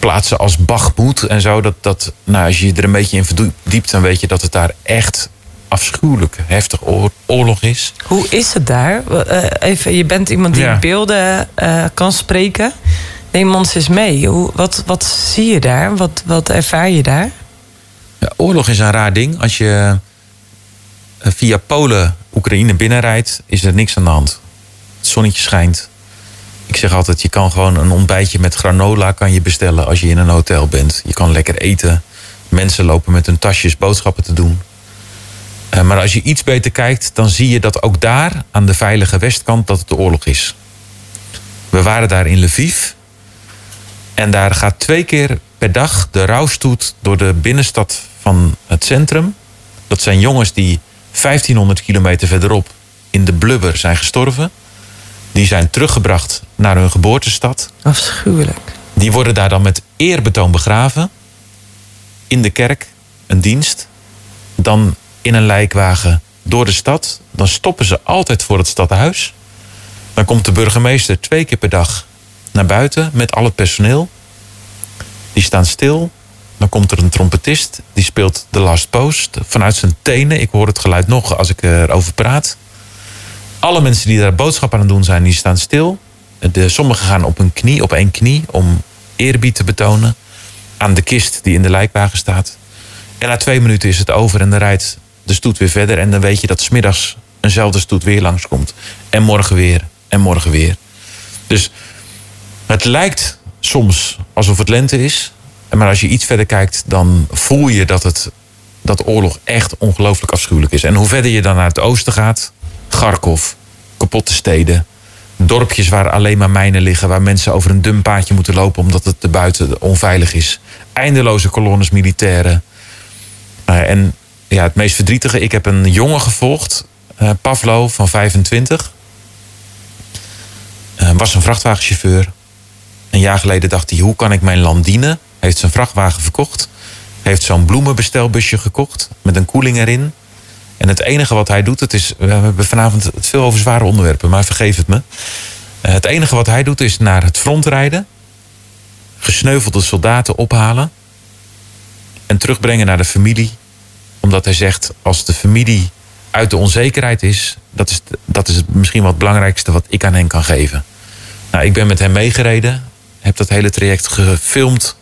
C: Plaatsen als Bachmoed en zo. Dat, dat, nou, als je je er een beetje in verdiept, dan weet je dat het daar echt afschuwelijk heftig oor- oorlog is.
B: Hoe is het daar? Eh, even, je bent iemand die
C: Ja.
B: beelden eh, kan spreken. Neem ons eens mee. Hoe, wat, wat zie je daar? Wat, wat ervaar je daar?
C: Ja, oorlog is een raar ding. Als je eh, via Polen Oekraïne binnenrijdt, is er niks aan de hand. Het zonnetje schijnt. Ik zeg altijd, je kan gewoon een ontbijtje met granola kan je bestellen als je in een hotel bent. Je kan lekker eten. Mensen lopen met hun tasjes boodschappen te doen. Eh, maar als je iets beter kijkt, dan zie je dat ook daar, aan de veilige westkant, dat het de oorlog is. We waren daar in Lviv. En daar gaat twee keer per dag de rouwstoet door de binnenstad van het centrum. Dat zijn jongens die 1500 kilometer verderop in de blubber zijn gestorven. Die zijn teruggebracht naar hun geboortestad.
B: Afschuwelijk.
C: Die worden daar dan met eerbetoon begraven. In de kerk, een dienst. Dan in een lijkwagen door de stad. Dan stoppen ze altijd voor het stadhuis. Dan komt de burgemeester twee keer per dag naar buiten met al het personeel. Die staan stil. Dan komt er een trompetist. Die speelt The Last Post vanuit zijn tenen. Ik hoor het geluid nog als ik erover praat. Alle mensen die daar boodschap aan het doen zijn, die staan stil. De, sommigen gaan op een knie, op één knie, om eerbied te betonen aan de kist die in de lijkwagen staat. En na twee minuten is het over en dan rijdt de stoet weer verder. En dan weet je dat smiddags eenzelfde stoet weer langskomt. En morgen weer, en morgen weer. Dus het lijkt soms alsof het lente is. Maar als je iets verder kijkt, dan voel je dat, het, dat oorlog echt ongelooflijk afschuwelijk is. En hoe verder je dan naar het oosten gaat, Kharkov, kapotte steden, dorpjes waar alleen maar mijnen liggen, waar mensen over een dun paadje moeten lopen omdat het te buiten onveilig is. Eindeloze kolonnes militairen. Uh, en ja, het meest verdrietige, ik heb een jongen gevolgd, uh, Pavlo van 25. Uh, was een vrachtwagenchauffeur. Een jaar geleden dacht hij, hoe kan ik mijn land dienen? Heeft zijn vrachtwagen verkocht. Heeft zo'n bloemenbestelbusje gekocht met een koeling erin. En het enige wat hij doet, het is, we hebben vanavond het veel over zware onderwerpen, maar vergeef het me. Uh, het enige wat hij doet is naar het front rijden, gesneuvelde soldaten ophalen en terugbrengen naar de familie. Omdat hij zegt, als de familie uit de onzekerheid is, dat is, dat is misschien wat het belangrijkste wat ik aan hen kan geven. Nou, ik ben met hem meegereden, heb dat hele traject gefilmd.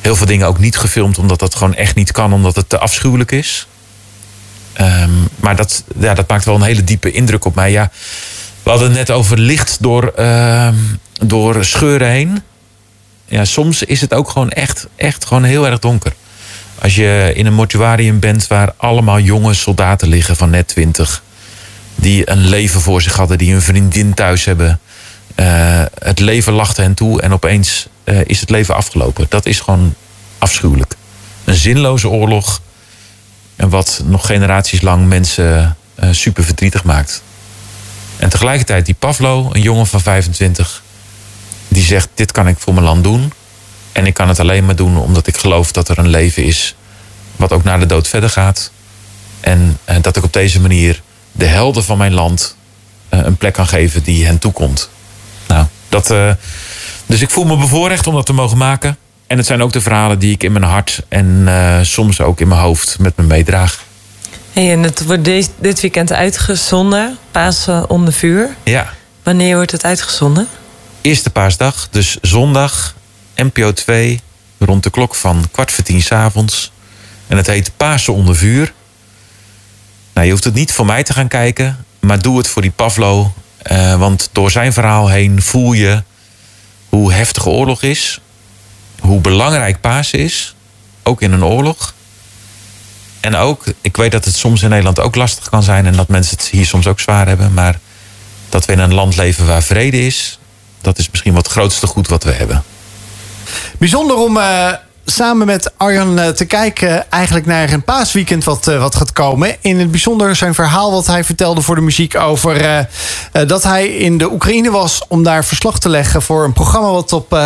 C: Heel veel dingen ook niet gefilmd, omdat dat gewoon echt niet kan, omdat het te afschuwelijk is. Um, maar dat, ja, dat maakt wel een hele diepe indruk op mij. Ja, we hadden het net over licht door, uh, door scheuren heen. Ja, soms is het ook gewoon echt, echt gewoon heel erg donker. Als je in een mortuarium bent waar allemaal jonge soldaten liggen van net twintig. Die een leven voor zich hadden, die een vriendin thuis hebben. Uh, het leven lachte hen toe en opeens uh, is het leven afgelopen. Dat is gewoon afschuwelijk. Een zinloze oorlog en wat nog generaties lang mensen uh, super verdrietig maakt. En tegelijkertijd die Pavlo, een jongen van 25, die zegt: Dit kan ik voor mijn land doen. En ik kan het alleen maar doen omdat ik geloof dat er een leven is wat ook na de dood verder gaat. En uh, dat ik op deze manier de helden van mijn land uh, een plek kan geven die hen toekomt. Nou, dat. dus ik voel me bevoorrecht om dat te mogen maken. En het zijn ook de verhalen die ik in mijn hart en uh, soms ook in mijn hoofd met me meedraag.
B: Hey, en het wordt deze, dit weekend uitgezonden, Pasen onder vuur.
C: Ja.
B: Wanneer wordt het uitgezonden?
C: Eerste paasdag, dus zondag, NPO 2, rond de klok van kwart voor tien s'avonds. En het heet Pasen onder vuur. Nou, je hoeft het niet voor mij te gaan kijken, maar doe het voor die Pavlo. Uh, want door zijn verhaal heen voel je hoe heftige oorlog is, hoe belangrijk Pasen is, ook in een oorlog. En ook, ik weet dat het soms in Nederland ook lastig kan zijn en dat mensen het hier soms ook zwaar hebben, maar dat we in een land leven waar vrede is, dat is misschien wat het grootste goed wat we hebben.
A: Bijzonder om uh, samen met Arjan uh, te kijken eigenlijk naar een paasweekend wat, uh, wat gaat komen. In het bijzonder zijn verhaal wat hij vertelde voor de muziek over dat hij in de Oekraïne was om daar verslag te leggen voor een programma wat op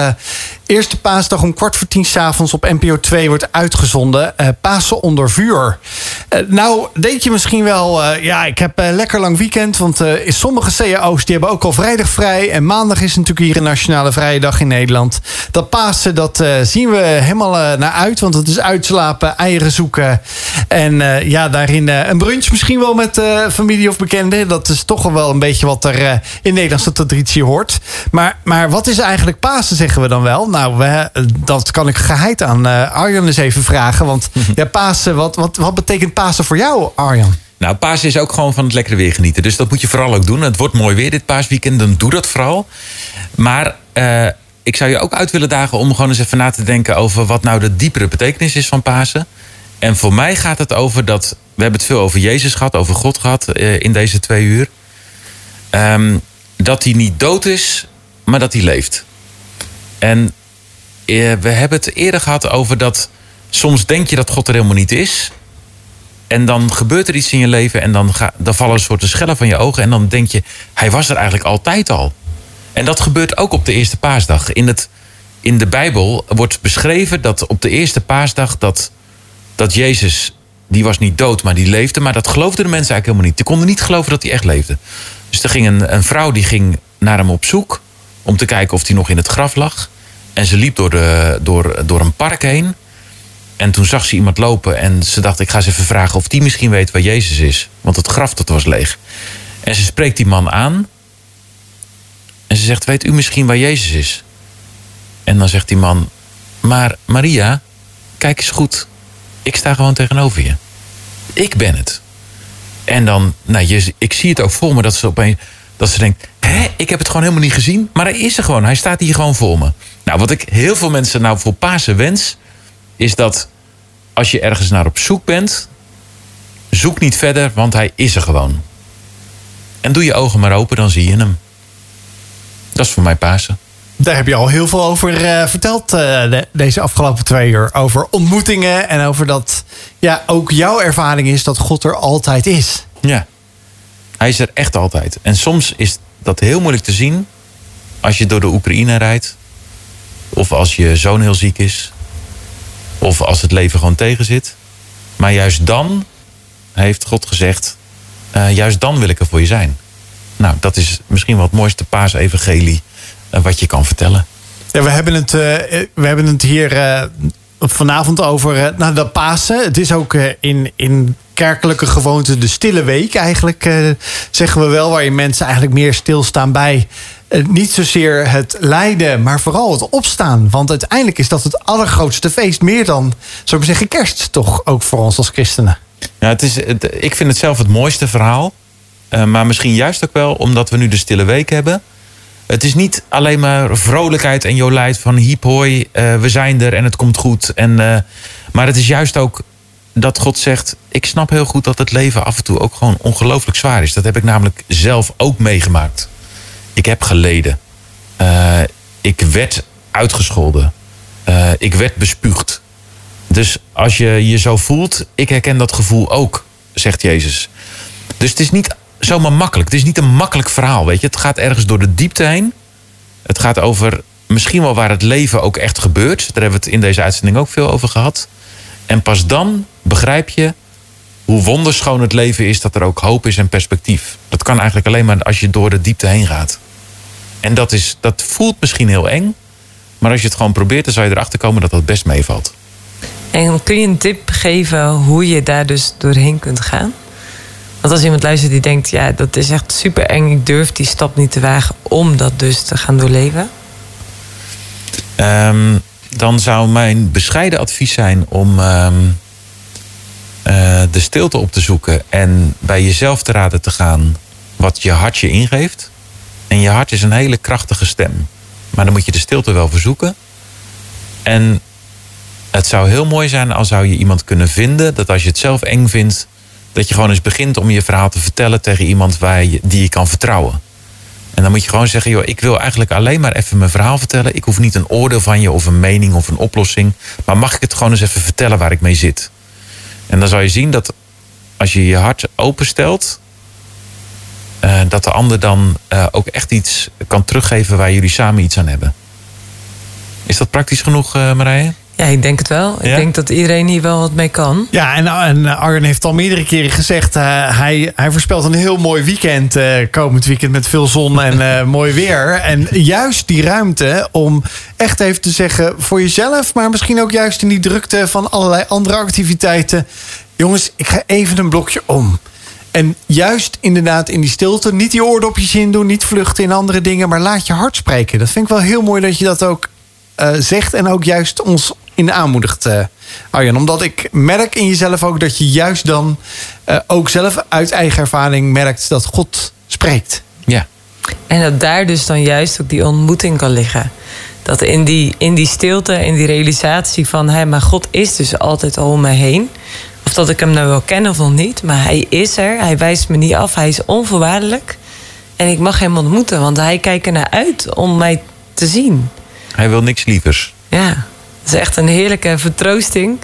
A: eerste paasdag om kwart voor tien s'avonds op NPO 2 wordt uitgezonden. Uh, Pasen onder vuur. Nou, denk je misschien wel, ja, ik heb lekker lang weekend. Want sommige cao's die hebben ook al vrijdag vrij. En maandag is natuurlijk hier een nationale vrije dag in Nederland. Dat Pasen, dat zien we helemaal naar uit. Want het is uitslapen, eieren zoeken. En ja, daarin een brunch misschien wel met familie of bekenden. Dat is toch wel een beetje wat er in Nederlandse traditie hoort. Maar, maar wat is eigenlijk Pasen, zeggen we dan wel? Nou, we, dat kan ik geheid aan Arjan eens even vragen. Want ja, Pasen, wat, wat, wat betekent Pasen voor jou, Arjan?
C: Nou, Pasen is ook gewoon van het lekkere weer genieten. Dus dat moet je vooral ook doen. Het wordt mooi weer dit paasweekend, dan doe dat vooral. Maar uh, ik zou je ook uit willen dagen om gewoon eens even na te denken over wat nou de diepere betekenis is van Pasen. En voor mij gaat het over dat. We hebben het veel over Jezus gehad, over God gehad uh, in deze twee uur. Um, dat hij niet dood is, maar dat hij leeft. En eh, we hebben het eerder gehad over dat soms denk je dat God er helemaal niet is. En dan gebeurt er iets in je leven en dan, ga, dan vallen een soort schellen van je ogen. En dan denk je, hij was er eigenlijk altijd al. En dat gebeurt ook op de eerste paasdag. In, het, in de Bijbel wordt beschreven dat op de eerste paasdag dat, dat Jezus, die was niet dood, maar die leefde. Maar dat geloofden de mensen eigenlijk helemaal niet. Die konden niet geloven dat hij echt leefde. Dus er ging een, een vrouw die ging naar hem op zoek om te kijken of hij nog in het graf lag. En ze liep door, de, door, door een park heen. En toen zag ze iemand lopen en ze dacht, ik ga eens even vragen of die misschien weet waar Jezus is. Want het graf dat was leeg. En ze spreekt die man aan. En ze zegt, weet u misschien waar Jezus is? En dan zegt die man, maar Maria, kijk eens goed. Ik sta gewoon tegenover je. Ik ben het. En dan, nou, je, ik zie het ook voor me dat ze opeens, dat ze denkt, hè, ik heb het gewoon helemaal niet gezien. Maar hij is er gewoon, hij staat hier gewoon voor me. Nou, wat ik heel veel mensen nou voor Pasen wens, is dat als je ergens naar op zoek bent, zoek niet verder, want hij is er gewoon. En doe je ogen maar open, dan zie je hem. Dat is voor mij Pasen.
A: Daar heb je al heel veel over eh, verteld eh, de- deze afgelopen twee uur. Over ontmoetingen en over dat ja, ook jouw ervaring is dat God er altijd is.
C: Ja. Hij is er echt altijd. En soms is dat heel moeilijk te zien als je door de Oekraïne rijdt. Of als je zoon heel ziek is. Of als het leven gewoon tegenzit. Maar juist dan heeft God gezegd... eh, juist dan wil ik er voor je zijn. Nou, dat is misschien wel het mooiste paasevangelie eh, wat je kan vertellen.
A: Ja, we, hebben het, eh, we hebben het hier eh, vanavond over nou, de Pasen. Het is ook in, in kerkelijke gewoonte de stille week eigenlijk, zeggen we wel. Waarin mensen eigenlijk meer stilstaan bij niet zozeer het lijden, maar vooral het opstaan. Want uiteindelijk is dat het allergrootste feest. Meer dan, zou ik zeggen, kerst toch ook voor ons als christenen.
C: Ja, het is, het- ik vind het zelf het mooiste verhaal. Eh, maar misschien juist ook wel omdat we nu de stille week hebben. Het is niet alleen maar vrolijkheid en jolijt van hiep hoi, eh, we zijn er en het komt goed. En, eh, maar het is juist ook dat God zegt, ik snap heel goed dat het leven af en toe ook gewoon ongelooflijk zwaar is. Dat heb ik namelijk zelf ook meegemaakt. Ik heb geleden. Ik werd uitgescholden. Ik werd bespuugd. Dus als je je zo voelt, ik herken dat gevoel ook, zegt Jezus. Dus het is niet zomaar makkelijk. Het is niet een makkelijk verhaal, weet je. Het gaat ergens door de diepte heen. Het gaat over misschien wel waar het leven ook echt gebeurt. Daar hebben we het in deze uitzending ook veel over gehad. En pas dan begrijp je hoe wonderschoon het leven is... dat er ook hoop is en perspectief. Dat kan eigenlijk alleen maar als je door de diepte heen gaat. En dat, is, dat voelt misschien heel eng... maar als je het gewoon probeert, dan zou je erachter komen dat dat best meevalt.
B: En kun je een tip geven hoe je daar dus doorheen kunt gaan? Want als iemand luistert die denkt, ja, dat is echt super eng. Ik durf die stap niet te wagen om dat dus te gaan doorleven.
C: Ehm, dan zou mijn bescheiden advies zijn om ehm, eh, de stilte op te zoeken en bij jezelf te raden te gaan wat je hart je ingeeft. En je hart is een hele krachtige stem. Maar dan moet je de stilte wel verzoeken. En het zou heel mooi zijn als zou je iemand kunnen vinden dat als je het zelf eng vindt, dat je gewoon eens begint om je verhaal te vertellen tegen iemand waar je, die je kan vertrouwen. En dan moet je gewoon zeggen, joh, ik wil eigenlijk alleen maar even mijn verhaal vertellen. Ik hoef niet een oordeel van je of een mening of een oplossing. Maar mag ik het gewoon eens even vertellen waar ik mee zit? En dan zal je zien dat als je je hart openstelt, eh, dat de ander dan eh, ook echt iets kan teruggeven waar jullie samen iets aan hebben. Is dat praktisch genoeg, eh Marije?
B: Ja, ik denk het wel. Ik denk dat iedereen hier wel wat mee kan.
A: Ja, en, en Arjen heeft al meerdere keren gezegd... eh, hij, hij voorspelt een heel mooi weekend eh, komend weekend... met veel zon en eh, mooi weer. En juist die ruimte om echt even te zeggen... voor jezelf, maar misschien ook juist in die drukte... van allerlei andere activiteiten... jongens, ik ga even een blokje om. En juist inderdaad in die stilte... niet die oordopjes in doen, niet vluchten in andere dingen... maar laat je hart spreken. Dat vind ik wel heel mooi dat je dat ook zegt... en ook juist ons in aanmoedigt, eh Arjan. Omdat ik merk in jezelf ook dat je juist dan... eh, ook zelf uit eigen ervaring merkt dat God spreekt.
C: Ja.
B: En dat daar dus dan juist ook die ontmoeting kan liggen. Dat in die, in die stilte, in die realisatie van... hé, maar God is dus altijd al om me heen. Of dat ik hem nou wel ken of nog niet. Maar hij is er, hij wijst me niet af, hij is onvoorwaardelijk. En ik mag hem ontmoeten, want hij kijkt er naar uit om mij te zien.
C: Hij wil niks lievers.
B: Ja, is echt een heerlijke vertroosting.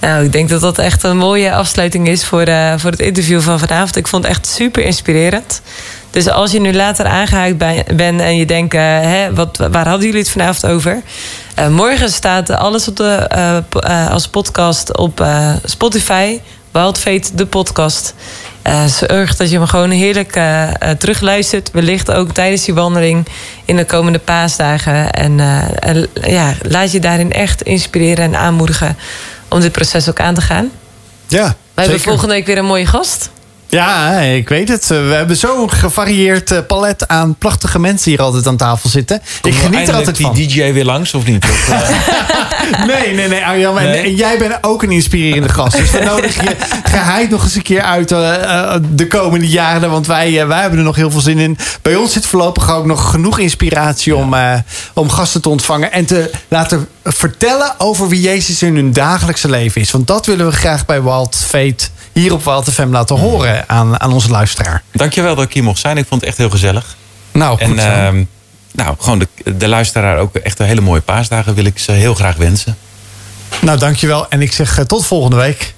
B: Nou, ik denk dat dat echt een mooie afsluiting is voor, uh, voor het interview van vanavond. Ik vond het echt super inspirerend. Dus als je nu later aangehaakt bent en je denkt, uh, hè, wat, waar hadden jullie het vanavond over? Uh, morgen staat alles op de, als podcast op Spotify. Wild de podcast. Zorg dat je me gewoon heerlijk terugluistert. Wellicht ook tijdens die wandeling in de komende paasdagen. En ja, laat je daarin echt inspireren en aanmoedigen om dit proces ook aan te gaan.
A: Ja,
B: We hebben volgende week weer een mooie gast.
A: Ja, ik weet het. We hebben zo'n gevarieerd eh, palet aan prachtige mensen hier altijd aan tafel zitten. ik geniet er altijd van.
C: die DJ weer langs, of niet? Of,
A: uh... nee, nee, nee, Arjan. Nee? En jij bent ook een inspirerende gast. Dus we nodigen je geheid nog eens een keer uit uh, de komende jaren. Want wij, wij hebben er nog heel veel zin in. Bij ons zit voorlopig ook nog genoeg inspiratie om, om gasten te ontvangen. En te laten vertellen over wie Jezus in hun dagelijkse leven is. Want dat willen we graag bij Wild Fate hier op Wild FM laten horen aan, aan onze luisteraar.
C: Dankjewel dat ik hier mocht zijn. Ik vond het echt heel gezellig.
A: Nou, goed
C: en, uh, nou, gewoon de, de luisteraar ook echt een hele mooie paasdagen wil ik ze heel graag wensen.
A: Nou, dankjewel. En ik zeg tot volgende week.